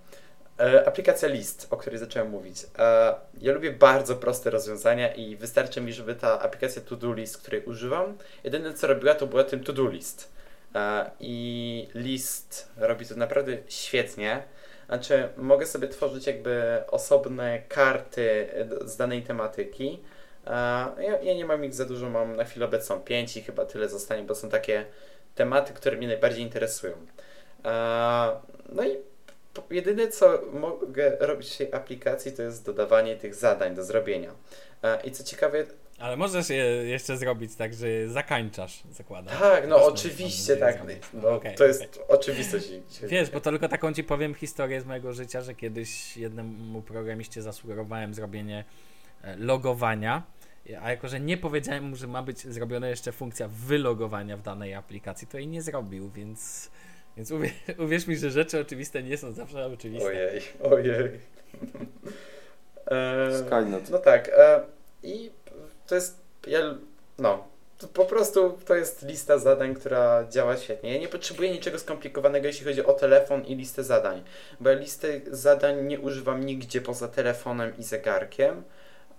Speaker 3: E, aplikacja List, o której zacząłem mówić. E, ja lubię bardzo proste rozwiązania i wystarczy mi, żeby ta aplikacja To Do List, której używam, jedyne co robiła, to była tym To Do List. E, I list robi to naprawdę świetnie. Znaczy, mogę sobie tworzyć jakby osobne karty z danej tematyki. E, ja, ja nie mam ich za dużo, mam na chwilę obecną pięć i chyba tyle zostanie, bo są takie tematy, które mnie najbardziej interesują. E, no i jedyne, co mogę robić w tej aplikacji, to jest dodawanie tych zadań do zrobienia. I co ciekawe,
Speaker 1: ale możesz je jeszcze zrobić tak, że zakańczasz, zakładam.
Speaker 3: Tak, no oczywiście tak. No, okay, to jest okay. oczywiste.
Speaker 1: Wiesz, bo to tylko taką ci powiem historię z mojego życia, że kiedyś jednemu programiście zasugerowałem zrobienie e, logowania, a jako, że nie powiedziałem mu, że ma być zrobiona jeszcze funkcja wylogowania w danej aplikacji, to jej nie zrobił, więc, więc uwierz, <laughs> uwierz mi, że rzeczy oczywiste nie są zawsze oczywiste.
Speaker 3: Ojej, ojej. <laughs>
Speaker 2: e, Skynet.
Speaker 3: No tak. E, I to jest, ja, no, to po prostu to jest lista zadań, która działa świetnie. Ja nie potrzebuję niczego skomplikowanego, jeśli chodzi o telefon i listę zadań, bo ja listy zadań nie używam nigdzie poza telefonem i zegarkiem,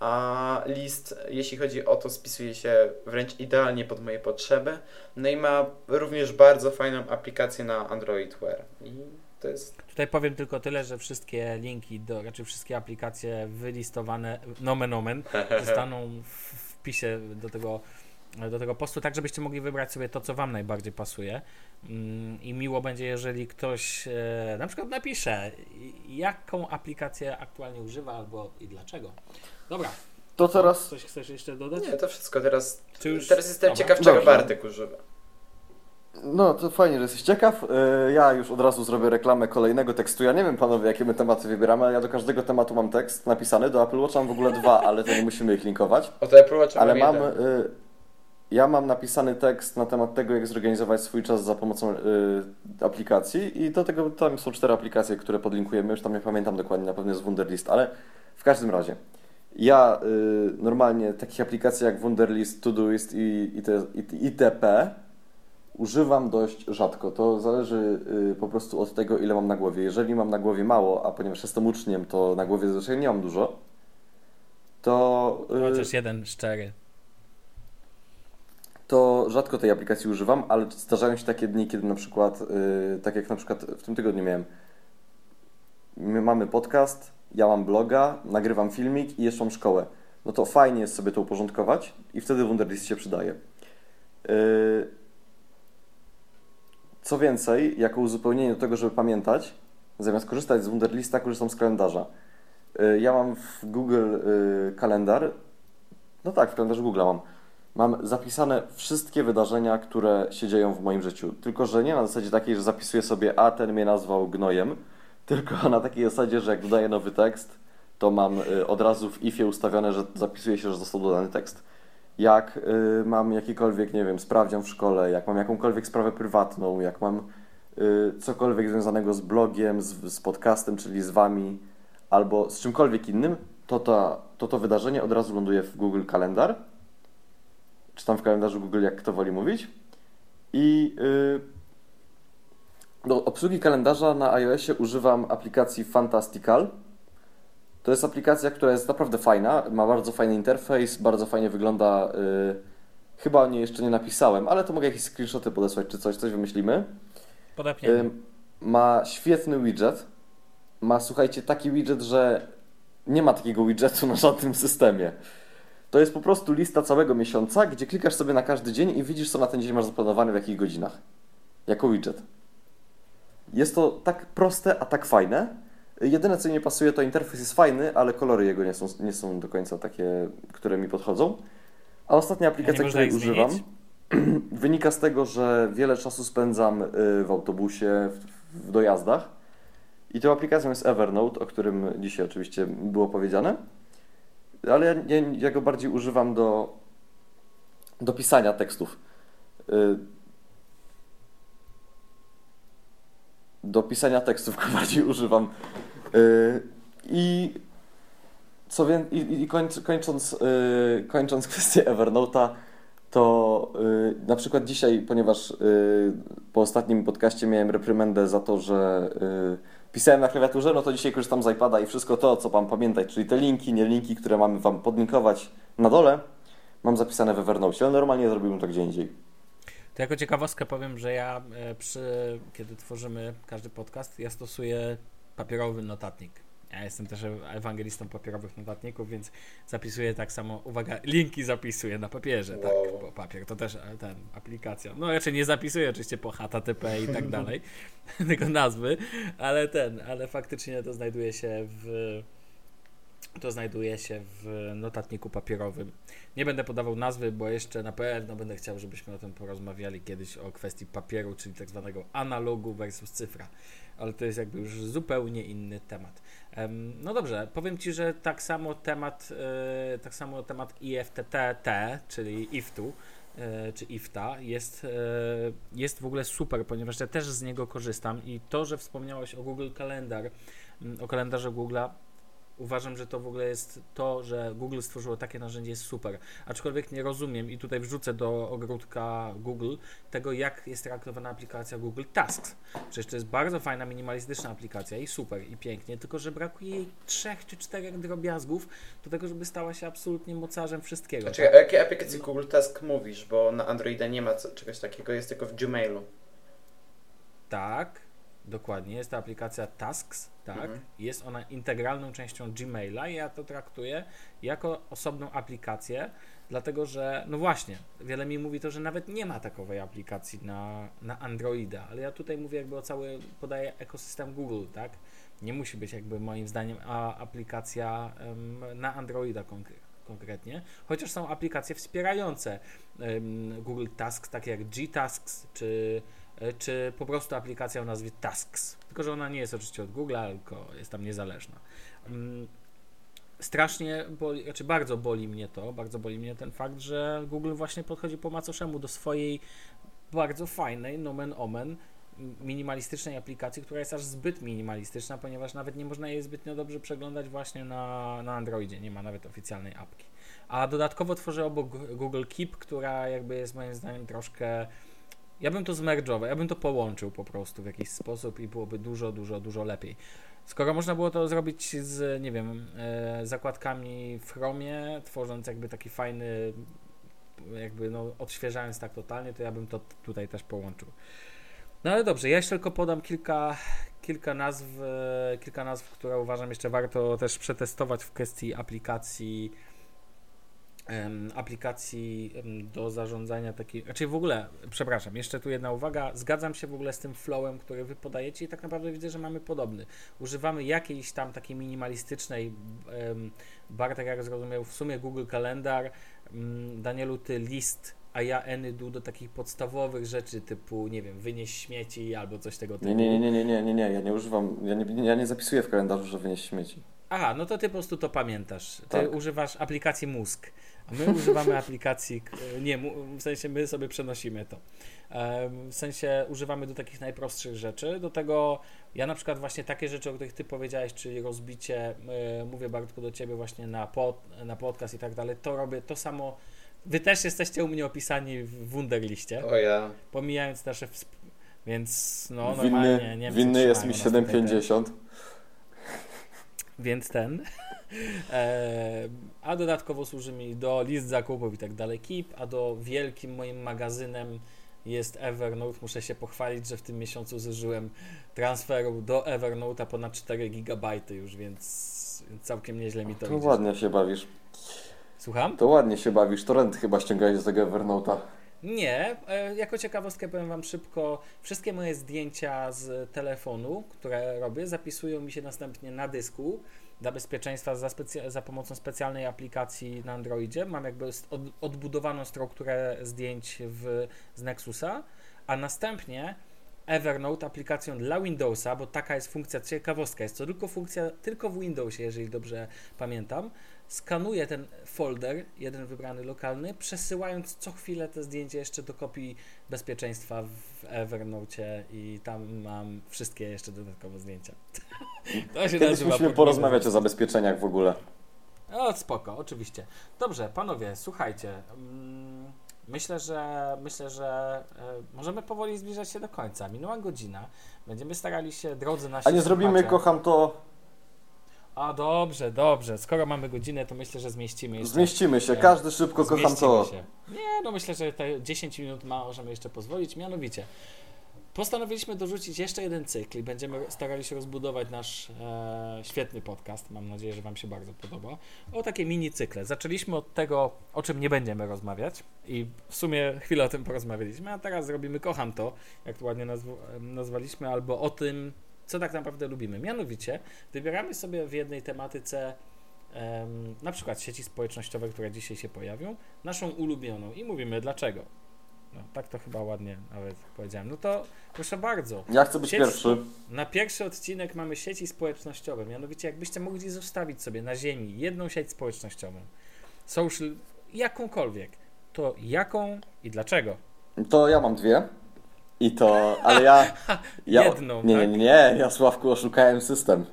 Speaker 3: a list, jeśli chodzi o to, spisuje się wręcz idealnie pod moje potrzeby. No i ma również bardzo fajną aplikację na Android Wear. I to jest...
Speaker 1: Tutaj powiem tylko tyle, że wszystkie linki, do, raczej wszystkie aplikacje wylistowane, nomen omen, <laughs> zostaną w wpisie do tego, do tego postu, tak żebyście mogli wybrać sobie to, co Wam najbardziej pasuje. Mm, I miło będzie, jeżeli ktoś e, na przykład napisze, jaką aplikację aktualnie używa albo i dlaczego. Dobra.
Speaker 2: To teraz.
Speaker 1: Coś chcesz jeszcze dodać?
Speaker 3: Nie, to wszystko. Teraz, już... teraz jestem Dobra. ciekaw, czego. Bartek używa.
Speaker 2: No, to fajnie, że jesteś ciekaw. E, ja już od razu zrobię reklamę kolejnego tekstu. Ja nie wiem, panowie, jakie my tematy wybieramy, ale ja do każdego tematu mam tekst napisany. Do Apple Watcha mam w ogóle dwa, <laughs> ale to nie musimy ich linkować.
Speaker 3: O to Apple Watcha
Speaker 2: Ale mam, e, ja mam napisany tekst na temat tego, jak zorganizować swój czas za pomocą e, aplikacji i do tego tam są cztery aplikacje, które podlinkujemy. Już tam nie pamiętam dokładnie, na pewno jest Wunderlist, ale w każdym razie. Ja normalnie takich aplikacji jak Wunderlist, Todoist i, i, te, i itp używam dość rzadko. To zależy y, po prostu od tego, ile mam na głowie. Jeżeli mam na głowie mało, a ponieważ jestem uczniem, to na głowie zazwyczaj nie mam dużo, to. y,
Speaker 1: Chociaż jeden szczery.
Speaker 2: to rzadko tej aplikacji używam, ale zdarzają się takie dni, kiedy na przykład, y, tak jak na przykład w tym tygodniu miałem, my mamy podcast, ja mam bloga, nagrywam filmik i jeszcze mam szkołę. No to fajnie jest sobie to uporządkować i wtedy Wunderlist się przydaje. Y, co więcej, jako uzupełnienie do tego, żeby pamiętać, zamiast korzystać z Wunderlista, korzystam z kalendarza. Y, Ja mam w Google y, kalendar, no tak, w kalendarzu Google mam. Mam zapisane wszystkie wydarzenia, które się dzieją w moim życiu. Tylko, że nie na zasadzie takiej, że zapisuję sobie, a ten mnie nazwał gnojem, <laughs> tylko na takiej zasadzie, że jak dodaję nowy tekst, to mam y, od razu w ifie ustawione, że zapisuje się, że został dodany tekst. Jak y, mam jakikolwiek, nie wiem, sprawdzian w szkole, jak mam jakąkolwiek sprawę prywatną, jak mam y, cokolwiek związanego z blogiem, z, z podcastem, czyli z wami, albo z czymkolwiek innym, to, ta, to to wydarzenie od razu ląduje w Google Kalendar, czy tam w kalendarzu Google, jak kto woli mówić. I y, do obsługi kalendarza na iOSie używam aplikacji Fantastical. To jest aplikacja, która jest naprawdę fajna, ma bardzo fajny interfejs, bardzo fajnie wygląda. y, chyba o niej jeszcze nie napisałem, ale to mogę jakieś screenshoty podesłać czy coś, coś wymyślimy.
Speaker 1: Podepniemy.
Speaker 2: Ym, ma świetny widget. Ma, słuchajcie, taki widget, że nie ma takiego widgetu na żadnym systemie. To jest po prostu lista całego miesiąca, gdzie klikasz sobie na każdy dzień i widzisz, co na ten dzień masz zaplanowane, w jakich godzinach. Jako widget. Jest to tak proste, a tak fajne. Jedyne, co mi nie pasuje, to interfejs jest fajny, ale kolory jego nie są, nie są do końca takie, które mi podchodzą. A ostatnia aplikacja,
Speaker 1: można
Speaker 2: której używam, <clears throat> wynika z tego, że wiele czasu spędzam y, w autobusie, w, w dojazdach. I tą aplikacją jest Evernote, o którym dzisiaj oczywiście było powiedziane. Ale ja, ja, ja go bardziej używam do, do pisania tekstów. Y, Do pisania tekstów go <laughs> bardziej używam. Y, I co wie, i, i końc, kończąc, y, kończąc <laughs> kwestię Evernote'a, to y, na przykład dzisiaj, ponieważ po ostatnim podcaście miałem reprymendę za to, że pisałem na klawiaturze, no to dzisiaj korzystam z iPada i wszystko to, co mam pamiętać, czyli te linki, nie linki, które mamy Wam podlinkować na dole, mam zapisane w Evernote, ale normalnie zrobiłbym to gdzie indziej.
Speaker 1: To jako ciekawostkę powiem, że ja e, przy, kiedy tworzymy każdy podcast, ja stosuję papierowy notatnik. Ja jestem też ewangelistą papierowych notatników, więc zapisuję tak samo, uwaga, linki zapisuję na papierze, tak,
Speaker 3: Wow.
Speaker 1: bo papier to też e, ten, aplikacja. No raczej nie zapisuję oczywiście po HTTP i tak <laughs> dalej, <laughs> tylko nazwy, ale ten, ale faktycznie to znajduje się w to znajduje się w notatniku papierowym. Nie będę podawał nazwy, bo jeszcze na pewno będę chciał, żebyśmy o tym porozmawiali kiedyś o kwestii papieru, czyli tak zwanego analogu versus cyfra. Ale to jest jakby już zupełnie inny temat. Em, No dobrze, powiem Ci, że tak samo temat, e, tak samo temat IFTTT, czyli IFTU, e, czy IFTA jest, e, jest w ogóle super, ponieważ ja też z niego korzystam i to, że wspomniałeś o Google Kalendar, mm, o kalendarze Google'a, uważam, że to w ogóle jest to, że Google stworzyło takie narzędzie jest super. Aczkolwiek nie rozumiem i tutaj wrzucę do ogródka Google tego, jak jest traktowana aplikacja Google Tasks. Przecież to jest bardzo fajna, minimalistyczna aplikacja i super, i pięknie, tylko że brakuje jej trzech czy czterech drobiazgów do tego, żeby stała się absolutnie mocarzem wszystkiego.
Speaker 3: Znaczy, o jakiej aplikacji Google Task mówisz? Bo na Androida nie ma czegoś takiego, jest tylko w Gmailu.
Speaker 1: Tak, dokładnie. Jest to aplikacja Tasks, tak.
Speaker 3: Mhm.
Speaker 1: Jest ona integralną częścią Gmaila i ja to traktuję jako osobną aplikację, dlatego że, no właśnie, wiele mi mówi to, że nawet nie ma takowej aplikacji na, na Androida, ale ja tutaj mówię jakby o cały, podaję ekosystem Google, tak. Nie musi być jakby moim zdaniem a, aplikacja em, na Androida konkre- konkretnie, chociaż są aplikacje wspierające em, Google Tasks, takie jak G-Tasks czy czy po prostu aplikacja o nazwie Tasks. Tylko, że ona nie jest oczywiście od Google'a, tylko jest tam niezależna. Mm, Strasznie boli, znaczy bardzo boli mnie to, bardzo boli mnie ten fakt, że Google właśnie podchodzi po macoszemu do swojej bardzo fajnej, nomen omen, minimalistycznej aplikacji, która jest aż zbyt minimalistyczna, ponieważ nawet nie można jej zbytnio dobrze przeglądać właśnie na, na Androidzie, nie ma nawet oficjalnej apki. A dodatkowo tworzy obok Google Keep, która jakby jest moim zdaniem troszkę Ja bym to zmerdżował, ja bym to połączył po prostu w jakiś sposób i byłoby dużo, dużo, dużo lepiej. Skoro można było to zrobić z, nie wiem, e, zakładkami w Chromie, tworząc jakby taki fajny, jakby no odświeżając tak totalnie, to ja bym to tutaj też połączył. No ale dobrze, ja jeszcze tylko podam kilka, kilka nazw, e, kilka nazw, które uważam jeszcze warto też przetestować w kwestii aplikacji aplikacji do zarządzania takiej, raczej znaczy w ogóle, przepraszam, jeszcze tu jedna uwaga, zgadzam się w ogóle z tym flowem, który wy podajecie i tak naprawdę widzę, że mamy podobny. Używamy jakiejś tam takiej minimalistycznej, Bartek jak zrozumiał, w sumie Google Kalendar, Danielu ty list, a ja Anydu do takich podstawowych rzeczy typu, nie wiem, wynieść śmieci albo coś tego typu.
Speaker 2: Nie, nie, nie, nie, nie, nie, nie, ja nie używam, ja nie, ja nie zapisuję w kalendarzu, że wynieść śmieci.
Speaker 1: Aha, no to ty po prostu to pamiętasz. Ty tak. używasz aplikacji Mózg. A my używamy aplikacji, nie, w sensie my sobie przenosimy to. W sensie używamy do takich najprostszych rzeczy. Do tego ja na przykład właśnie takie rzeczy, o których ty powiedziałeś, czyli rozbicie, e, mówię Bartku do ciebie właśnie na, pod, na podcast i tak dalej, to robię to samo. Wy też jesteście u mnie opisani w Wunderliście.
Speaker 3: O ja.
Speaker 1: Pomijając nasze. Więc no normalnie winny,
Speaker 2: nie Winny jest mi 750.
Speaker 1: Więc ten. E, a dodatkowo służy mi do list zakupów i tak dalej Keep, a do wielkim moim magazynem jest Evernote. Muszę się pochwalić, że w tym miesiącu zużyłem transferu do Evernote'a ponad 4 GB już, więc całkiem nieźle mi to
Speaker 2: To ładnie się bawisz.
Speaker 1: Słucham?
Speaker 2: To ładnie się bawisz. Torrent chyba ściągałeś z tego Evernote'a.
Speaker 1: Nie, e, jako ciekawostkę powiem Wam szybko, wszystkie moje zdjęcia z telefonu, które robię, zapisują mi się następnie na dysku dla bezpieczeństwa za, za pomocą specjalnej aplikacji na Androidzie. Mam jakby od odbudowaną strukturę zdjęć w, z Nexusa, a następnie Evernote aplikacją dla Windowsa, bo taka jest funkcja, ciekawostka, jest to tylko funkcja tylko w Windowsie, jeżeli dobrze pamiętam, skanuję ten folder, jeden wybrany lokalny, przesyłając co chwilę te zdjęcie jeszcze do kopii bezpieczeństwa w Evernote i tam mam wszystkie jeszcze dodatkowo zdjęcia. <laughs>
Speaker 2: to się Kiedyś musimy porozmawiać o zabezpieczeniach w ogóle.
Speaker 1: O, spoko, oczywiście. Dobrze, panowie, słuchajcie. Mm, myślę, że myślę, że e, możemy powoli zbliżać się do końca. Minęła godzina. Będziemy starali się, drodzy nasi
Speaker 2: A nie zrobimy, kocham to
Speaker 1: a dobrze, dobrze. Skoro mamy godzinę, to myślę, że zmieścimy
Speaker 2: jeszcze. Zmieścimy się, każdy szybko kocham to. Się.
Speaker 1: Nie, no myślę, że te 10 minut ma, możemy jeszcze pozwolić. Mianowicie, postanowiliśmy dorzucić jeszcze jeden cykl i będziemy starali się rozbudować nasz e, świetny podcast. Mam nadzieję, że Wam się bardzo podoba. O takie mini cykle. Zaczęliśmy od tego, o czym nie będziemy rozmawiać i w sumie chwilę o tym porozmawialiśmy, a teraz zrobimy Kocham to, jak to ładnie nazw nazwaliśmy, albo o tym, co tak naprawdę lubimy. Mianowicie wybieramy sobie w jednej tematyce um, na przykład sieci społecznościowe, które dzisiaj się pojawią, naszą ulubioną i mówimy dlaczego. No, tak to chyba ładnie nawet powiedziałem. No to proszę bardzo.
Speaker 2: Ja chcę być Sieć, pierwszy.
Speaker 1: Na pierwszy odcinek mamy sieci społecznościowe. Mianowicie, jakbyście mogli zostawić sobie na ziemi jedną sieć społecznościową, social, jakąkolwiek, to jaką i dlaczego?
Speaker 2: To ja mam dwie. I to, ale ja. ja
Speaker 1: Jedną.
Speaker 2: Nie, tak? nie, nie, ja Sławku oszukałem system.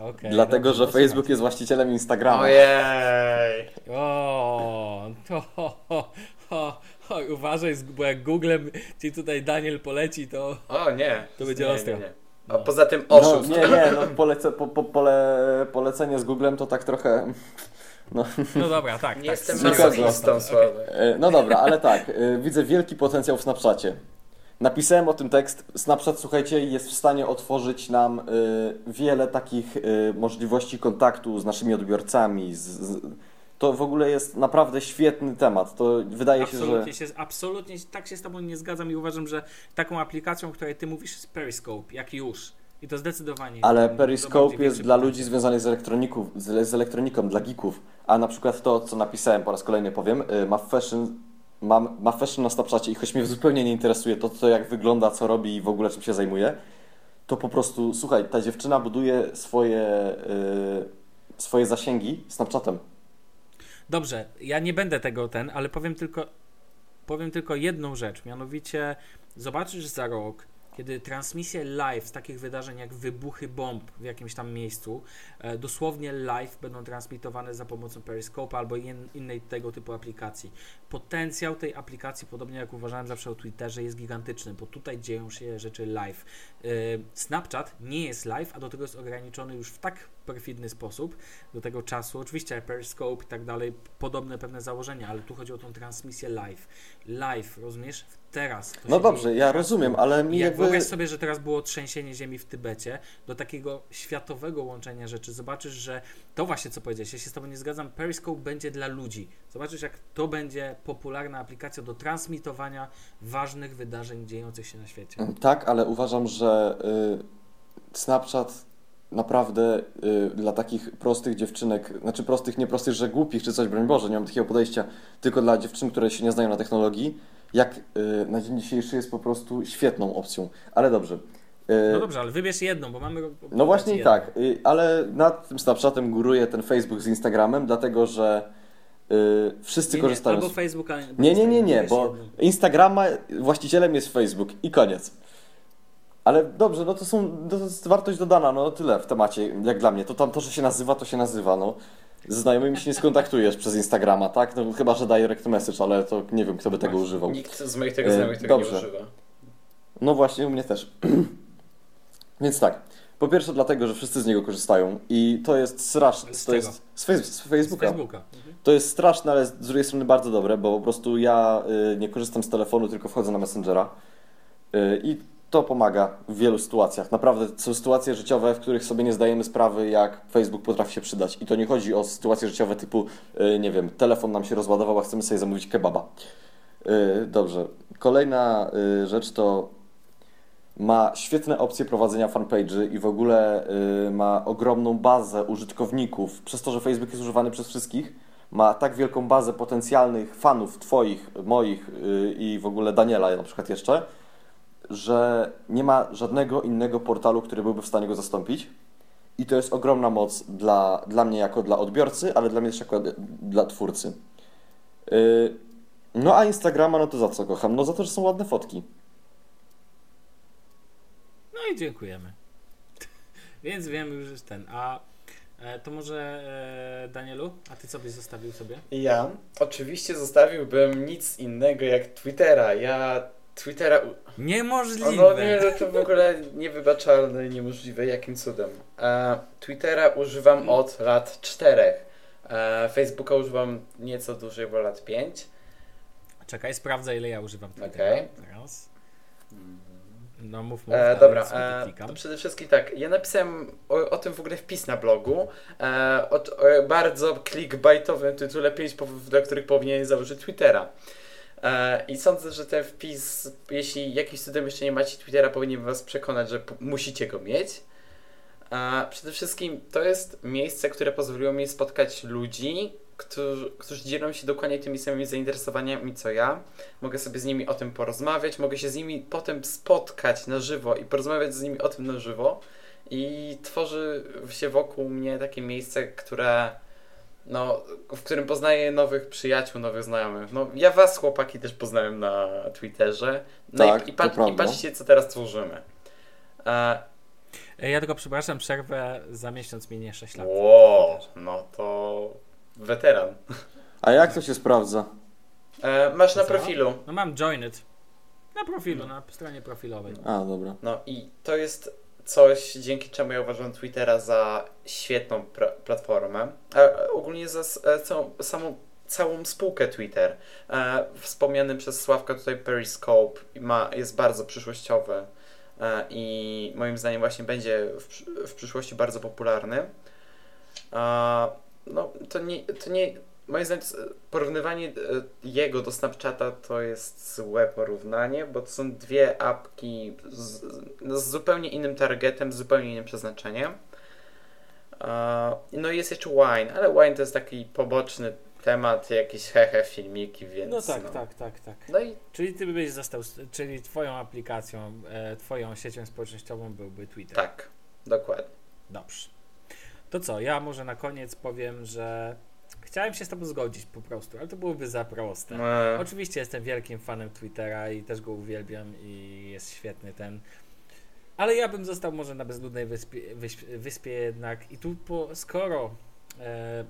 Speaker 2: Okay, Dlatego, że Facebook jest właścicielem Instagrama.
Speaker 3: Ojej!
Speaker 1: O, to, o, o, o, uważaj, bo jak Googlem ci tutaj Daniel poleci, to.
Speaker 3: O nie.
Speaker 1: To będzie nie, ostro. Nie, nie.
Speaker 3: No. poza tym oszust.
Speaker 2: No, nie, nie, no polece, po, po, pole, polecenie z Googlem to tak trochę.
Speaker 1: No, no dobra, tak.
Speaker 3: Nie tak. jestem masochistą, okay.
Speaker 2: No dobra, ale tak. Y, widzę wielki potencjał w Snapchacie. Napisałem o tym tekst. Snapchat, słuchajcie, jest w stanie otworzyć nam y, wiele takich y, możliwości kontaktu z naszymi odbiorcami. Z, z, to w ogóle jest naprawdę świetny temat. To wydaje
Speaker 1: absolutnie
Speaker 2: się,
Speaker 1: że. Się, absolutnie tak się z Tobą nie zgadzam i uważam, że taką aplikacją, o której Ty mówisz, jest Periscope, jak już. I to zdecydowanie.
Speaker 2: Ale Periscope jest dla ludzi związanych z, elektroników, z, z elektroniką, dla geeków. A na przykład to, co napisałem, po raz kolejny powiem, y, ma fashion mam, ma fashion na Snapchacie i choć mnie zupełnie nie interesuje to, to, jak wygląda, co robi i w ogóle czym się zajmuje, to po prostu, słuchaj, ta dziewczyna buduje swoje, yy, swoje zasięgi Snapchatem.
Speaker 1: Dobrze, ja nie będę tego ten, ale powiem tylko, powiem tylko jedną rzecz, mianowicie zobaczysz za rok, kiedy transmisje live z takich wydarzeń jak wybuchy bomb w jakimś tam miejscu, e, dosłownie live będą transmitowane za pomocą Periscope albo in, innej tego typu aplikacji. Potencjał tej aplikacji, podobnie jak uważałem zawsze o Twitterze, jest gigantyczny, bo tutaj dzieją się rzeczy live. E, Snapchat nie jest live, a do tego jest ograniczony już w tak perfidny sposób do tego czasu. Oczywiście Periscope i tak dalej, podobne pewne założenia, ale tu chodzi o tą transmisję live. Live, rozumiesz? Teraz.
Speaker 2: No dobrze, ja rozumiem, ale mi jakby...
Speaker 1: wyobraź sobie, że teraz było trzęsienie ziemi w Tybecie, do takiego światowego łączenia rzeczy, zobaczysz, że to właśnie co powiedziałeś, ja się z Tobą nie zgadzam, Periscope będzie dla ludzi. Zobaczysz, jak to będzie popularna aplikacja do transmitowania ważnych wydarzeń dziejących się na świecie.
Speaker 2: Tak, ale uważam, że y, Snapchat naprawdę y, dla takich prostych dziewczynek, znaczy prostych, nie prostych, że głupich czy coś, broń Boże, nie mam takiego podejścia, tylko dla dziewczyn, które się nie znają na technologii, jak y, na dzień dzisiejszy jest po prostu świetną opcją. Ale dobrze. Y,
Speaker 1: No dobrze, ale wybierz jedną, bo mamy...
Speaker 2: no właśnie i
Speaker 1: jedną.
Speaker 2: tak, y, ale nad tym Snapchatem góruje ten Facebook z Instagramem, dlatego że y, wszyscy
Speaker 1: Nie, nie,
Speaker 2: korzystają
Speaker 1: albo
Speaker 2: z...
Speaker 1: Facebook, ale...
Speaker 2: Nie, nie, nie, nie, bo. Instagrama właścicielem jest Facebook i koniec. Ale dobrze, no to są, to jest wartość dodana, no tyle w temacie, jak dla mnie. To tam to, że się nazywa, to się nazywa, no. Ze znajomymi się nie skontaktujesz przez Instagrama, tak? No chyba, że direct message, ale to nie wiem, kto by tego używał.
Speaker 3: Nikt z moich tego
Speaker 2: E,
Speaker 3: znajomych tego nie
Speaker 2: dobrze.
Speaker 3: używa.
Speaker 2: No właśnie, u mnie też. <clears throat> Więc tak. Po pierwsze dlatego, że wszyscy z niego korzystają i to jest straszne.
Speaker 1: Z
Speaker 2: To jest z, Face- z
Speaker 1: Z
Speaker 2: Facebooka.
Speaker 1: Facebooka. Mhm.
Speaker 2: To jest straszne, ale z drugiej strony bardzo dobre, bo po prostu ja y, nie korzystam z telefonu, tylko wchodzę na Messengera y, i to pomaga w wielu sytuacjach. Naprawdę są sytuacje życiowe, w których sobie nie zdajemy sprawy, jak Facebook potrafi się przydać. I to nie chodzi o sytuacje życiowe typu, y, nie wiem, telefon nam się rozładował, a chcemy sobie zamówić kebaba. Y, dobrze. Kolejna y, rzecz to ma świetne opcje prowadzenia fanpage'y i w ogóle ma ogromną bazę użytkowników. Przez to, że Facebook jest używany przez wszystkich, ma tak wielką bazę potencjalnych fanów Twoich, moich i w ogóle Daniela na przykład jeszcze, że nie ma żadnego innego portalu, który byłby w stanie go zastąpić. I to jest ogromna moc dla, dla mnie jako dla odbiorcy, ale dla mnie też jako dla twórcy. Y, no a Instagrama, no to za co kocham? No za to, że są ładne fotki.
Speaker 1: No i dziękujemy. <laughs> Więc wiemy już jest ten. A e, to może e, Danielu, a ty co byś zostawił sobie?
Speaker 3: Ja oczywiście zostawiłbym nic innego jak Twittera. Ja Twittera.
Speaker 1: Niemożliwe.
Speaker 3: No nie, to w ogóle niewybaczalne, niemożliwe, jakim cudem. E, Twittera używam od lat czterech. E, Facebooka używam nieco dłużej, bo lat pięć.
Speaker 1: Czekaj, sprawdzę ile ja używam Twittera.
Speaker 3: Okej.
Speaker 1: Teraz. No mów, mów.
Speaker 3: E, dobra, e, przede wszystkim tak, ja napisałem o, o tym w ogóle wpis na blogu, e, o, o bardzo clickbaitowym tytule 5 powodów, dla których powinien założyć Twittera. E, I sądzę, że ten wpis, jeśli jakimś cudem jeszcze nie macie Twittera, powinien was przekonać, że musicie go mieć. E, przede wszystkim to jest miejsce, które pozwoliło mi spotkać ludzi, którzy, którzy dzielą się dokładnie tymi samymi zainteresowaniami co ja. Mogę sobie z nimi o tym porozmawiać, mogę się z nimi potem spotkać na żywo i porozmawiać z nimi o tym na żywo. I tworzy się wokół mnie takie miejsce, które no, w którym poznaję nowych przyjaciół, nowych znajomych. No, ja was, chłopaki, też poznałem na Twitterze. No
Speaker 2: Tak,
Speaker 3: i, i, pat- i patrzcie, co teraz tworzymy. E,
Speaker 1: Ja tylko przepraszam, przerwę za miesiąc minie 6 lat.
Speaker 3: wow, no to weteran.
Speaker 2: A jak to się sprawdza?
Speaker 3: E, masz na profilu.
Speaker 1: No mam Joined. Na profilu, na stronie profilowej.
Speaker 2: A, dobra.
Speaker 3: No i to jest coś, dzięki czemu ja uważam Twittera za świetną platformę. A ogólnie za e, całą, samą, całą spółkę Twitter. E, wspomniany przez Sławka tutaj Periscope ma, jest bardzo przyszłościowy e, i moim zdaniem właśnie będzie w, w przyszłości bardzo popularny. E, no to nie, to nie moim zdaniem porównywanie e, jego do Snapchata to jest złe porównanie, bo to są dwie apki z, z zupełnie innym targetem, z zupełnie innym przeznaczeniem. E, No i jest jeszcze Wine, ale Wine to jest taki poboczny temat, jakieś hehe filmiki, więc
Speaker 1: No tak, tak, tak, tak.
Speaker 3: No i
Speaker 1: Czyli ty byś został, czyli twoją aplikacją, e, twoją siecią społecznościową byłby Twitter.
Speaker 3: tak, dokładnie.
Speaker 1: Dobrze. To co, ja może na koniec powiem, że chciałem się z tobą zgodzić po prostu, ale to byłoby za proste.
Speaker 3: Eee,
Speaker 1: Oczywiście jestem wielkim fanem Twittera i też go uwielbiam i jest świetny ten. Ale ja bym został może na bezludnej wyspie, wyspie, wyspie jednak. I tu po, skoro e,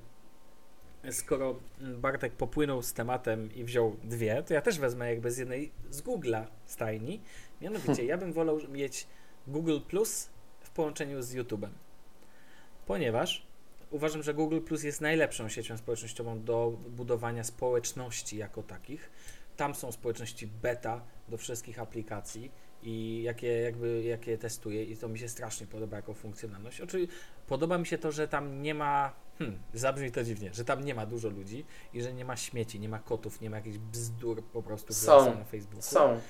Speaker 1: skoro Bartek popłynął z tematem i wziął dwie, to ja też wezmę jakby z jednej z Google'a stajni. Mianowicie <laughs> ja bym wolał mieć Google Plus w połączeniu z YouTube'em. Ponieważ uważam, że Google Plus jest najlepszą siecią społecznościową do budowania społeczności jako takich. Tam są społeczności beta do wszystkich aplikacji i jakie, jakby, jakie testuję i to mi się strasznie podoba jako funkcjonalność. Oczywiście podoba mi się to, że tam nie ma, hmm, zabrzmi to dziwnie, że tam nie ma dużo ludzi i że nie ma śmieci, nie ma kotów, nie ma jakichś bzdur po prostu
Speaker 3: Są.
Speaker 1: na Facebooku.
Speaker 3: są.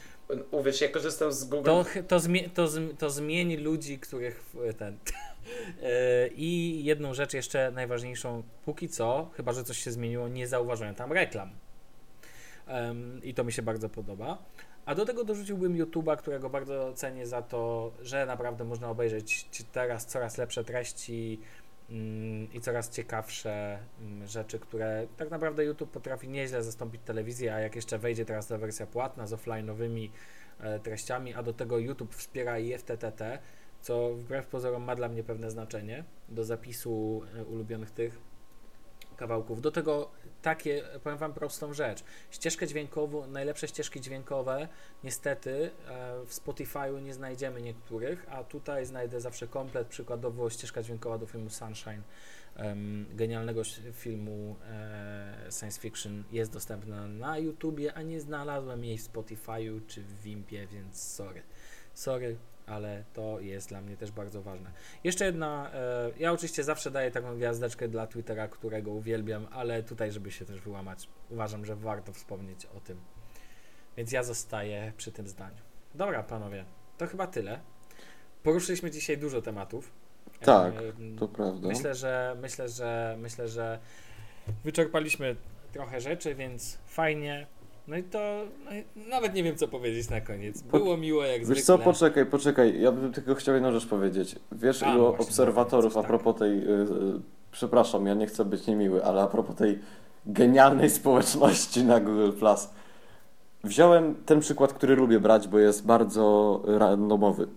Speaker 3: Uwierz, ja korzystam z Google.
Speaker 1: To, to, zmie- to, to zmieni ludzi, których ten. <laughs> E, I jedną rzecz jeszcze najważniejszą, póki co, chyba że coś się zmieniło, nie zauważyłem tam reklam. I to mi się bardzo podoba. A do tego dorzuciłbym YouTube'a, którego bardzo cenię za to, że naprawdę można obejrzeć teraz coraz lepsze treści mm, i coraz ciekawsze mm, rzeczy, które tak naprawdę YouTube potrafi nieźle zastąpić telewizję, a jak jeszcze wejdzie teraz ta wersja płatna z offline'owymi e, treściami, a do tego YouTube wspiera i FTTT, co wbrew pozorom ma dla mnie pewne znaczenie do zapisu e, ulubionych tych kawałków. Do tego takie, powiem Wam prostą rzecz. Ścieżkę dźwiękową, najlepsze ścieżki dźwiękowe niestety e, w Spotify'u nie znajdziemy niektórych, a tutaj znajdę zawsze komplet, przykładowo ścieżka dźwiękowa do filmu Sunshine, genialnego filmu e, science fiction jest dostępna na YouTubie, a nie znalazłem jej w Spotify'u czy w Wimpie, więc sorry. Sorry, ale to jest dla mnie też bardzo ważne. Jeszcze jedna, e, ja oczywiście zawsze daję taką gwiazdeczkę dla Twittera, którego uwielbiam, ale tutaj, żeby się też wyłamać, uważam, że warto wspomnieć o tym. Więc ja zostaję przy tym zdaniu. Dobra, panowie, to chyba tyle. Poruszyliśmy dzisiaj dużo tematów.
Speaker 2: Tak,
Speaker 1: E,
Speaker 2: To prawda.
Speaker 1: Myślę, że myślę, że myślę, że wyczerpaliśmy trochę rzeczy, więc fajnie. No i to no nawet nie wiem co powiedzieć na koniec. Było miło jak
Speaker 2: Wiesz
Speaker 1: zwykle.
Speaker 2: co, poczekaj, poczekaj. Ja bym tylko chciał jedną rzecz powiedzieć. Wiesz,
Speaker 1: A,
Speaker 2: ilu obserwatorów
Speaker 1: no
Speaker 2: a
Speaker 1: tak.
Speaker 2: propos tej. y, y, przepraszam, ja nie chcę być niemiły, ale a propos tej genialnej społeczności na Google Plus. Wziąłem ten przykład, który lubię brać, bo jest bardzo randomowy.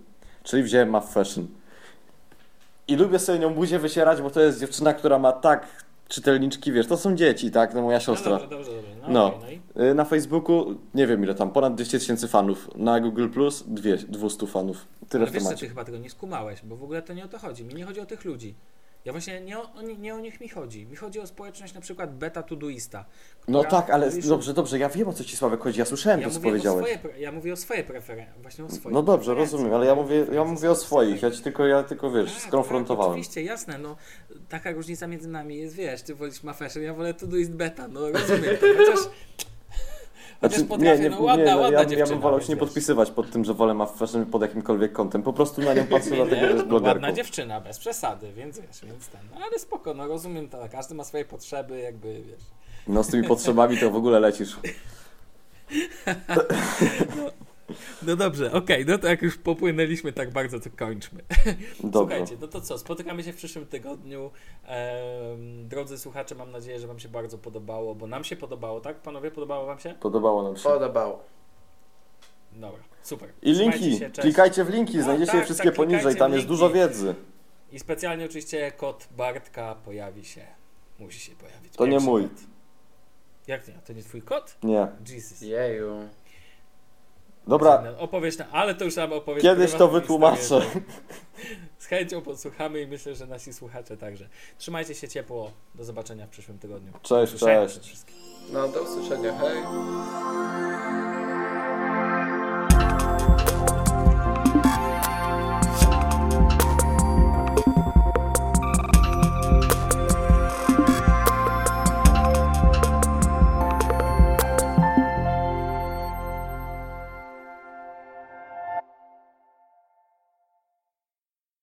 Speaker 2: Czyli wziąłem Math Fashion. I lubię sobie nią buzię wycierać, bo to jest dziewczyna, która ma tak czytelniczki, wiesz, to są dzieci, tak? No moja
Speaker 1: No
Speaker 2: siostra.
Speaker 1: dobrze, dobrze, dobrze. No,
Speaker 2: No.
Speaker 1: okej, no i
Speaker 2: Y, Na Facebooku nie wiem ile tam, ponad 200 tysięcy fanów. Na Google Plus dwie, 200 fanów. Tyle
Speaker 1: Ale wiesz,
Speaker 2: temacie.
Speaker 1: ty chyba tego nie skumałeś, bo w ogóle to nie o to chodzi. Mi nie chodzi o tych ludzi. Ja właśnie nie o, o, ni- nie o nich mi chodzi. Mi chodzi o społeczność na przykład beta Todoista.
Speaker 2: No tak, ale
Speaker 1: już-
Speaker 2: dobrze, dobrze, ja wiem o co ci Sławek chodzi, ja słyszałem
Speaker 1: Ja
Speaker 2: to, co powiedziałeś.
Speaker 1: swoje, ja mówię o swoje preferencje. Właśnie o swoje
Speaker 2: No dobrze, rozumiem, ale ja mówię, ja mówię o swoich, ja ci tylko, ja tylko wiesz,
Speaker 1: Tak,
Speaker 2: skonfrontowałem.
Speaker 1: Tak, oczywiście, jasne, no taka różnica między nami jest, wiesz, ty wolisz ma fashion, ja wolę Todoist beta, no rozumiem to, chociaż,
Speaker 2: Znaczy,
Speaker 1: potrafię, no ładna,
Speaker 2: no,
Speaker 1: ładna
Speaker 2: ja,
Speaker 1: dziewczyna.
Speaker 2: ja bym wolał się nie podpisywać pod tym, że wolę ma fashion pod jakimkolwiek kątem. Po prostu na nią <laughs> patrzę dlatego, że jest
Speaker 1: no,
Speaker 2: blogerką.
Speaker 1: ładna dziewczyna, bez przesady, więc wiesz, więc ten, no ale spoko, no rozumiem to, każdy ma swoje potrzeby, jakby, wiesz.
Speaker 2: No z tymi potrzebami to w ogóle lecisz. <laughs> <laughs>
Speaker 1: No dobrze, okej, no to jak już popłynęliśmy tak bardzo, to kończmy.
Speaker 2: Dobrze.
Speaker 1: Słuchajcie, no to co, spotykamy się w przyszłym tygodniu. Em, drodzy słuchacze, mam nadzieję, że Wam się bardzo podobało, bo nam się podobało, tak? Panowie, podobało Wam się?
Speaker 2: Podobało nam się.
Speaker 3: Podobało.
Speaker 1: Dobra, super.
Speaker 2: I
Speaker 1: Trzymajcie
Speaker 2: linki,
Speaker 1: się,
Speaker 2: klikajcie w linki,
Speaker 1: No,
Speaker 2: znajdziecie
Speaker 1: tak,
Speaker 2: je wszystkie
Speaker 1: tak,
Speaker 2: poniżej, tam jest dużo wiedzy.
Speaker 1: I specjalnie oczywiście kod Bartka pojawi się. Musi się pojawić.
Speaker 2: To nie mój.
Speaker 1: Kod. Jak nie? To nie twój kod?
Speaker 2: Nie.
Speaker 1: Jesus.
Speaker 3: Jeju.
Speaker 2: Dobra,
Speaker 1: Opowiesz na, ale to już nam opowiesz.
Speaker 2: kiedyś to wytłumaczę. <laughs>
Speaker 1: Z chęcią posłuchamy i myślę, że nasi słuchacze także. Trzymajcie się ciepło. Do zobaczenia w przyszłym tygodniu.
Speaker 2: Cześć, cześć.
Speaker 3: No, do usłyszenia. Hej.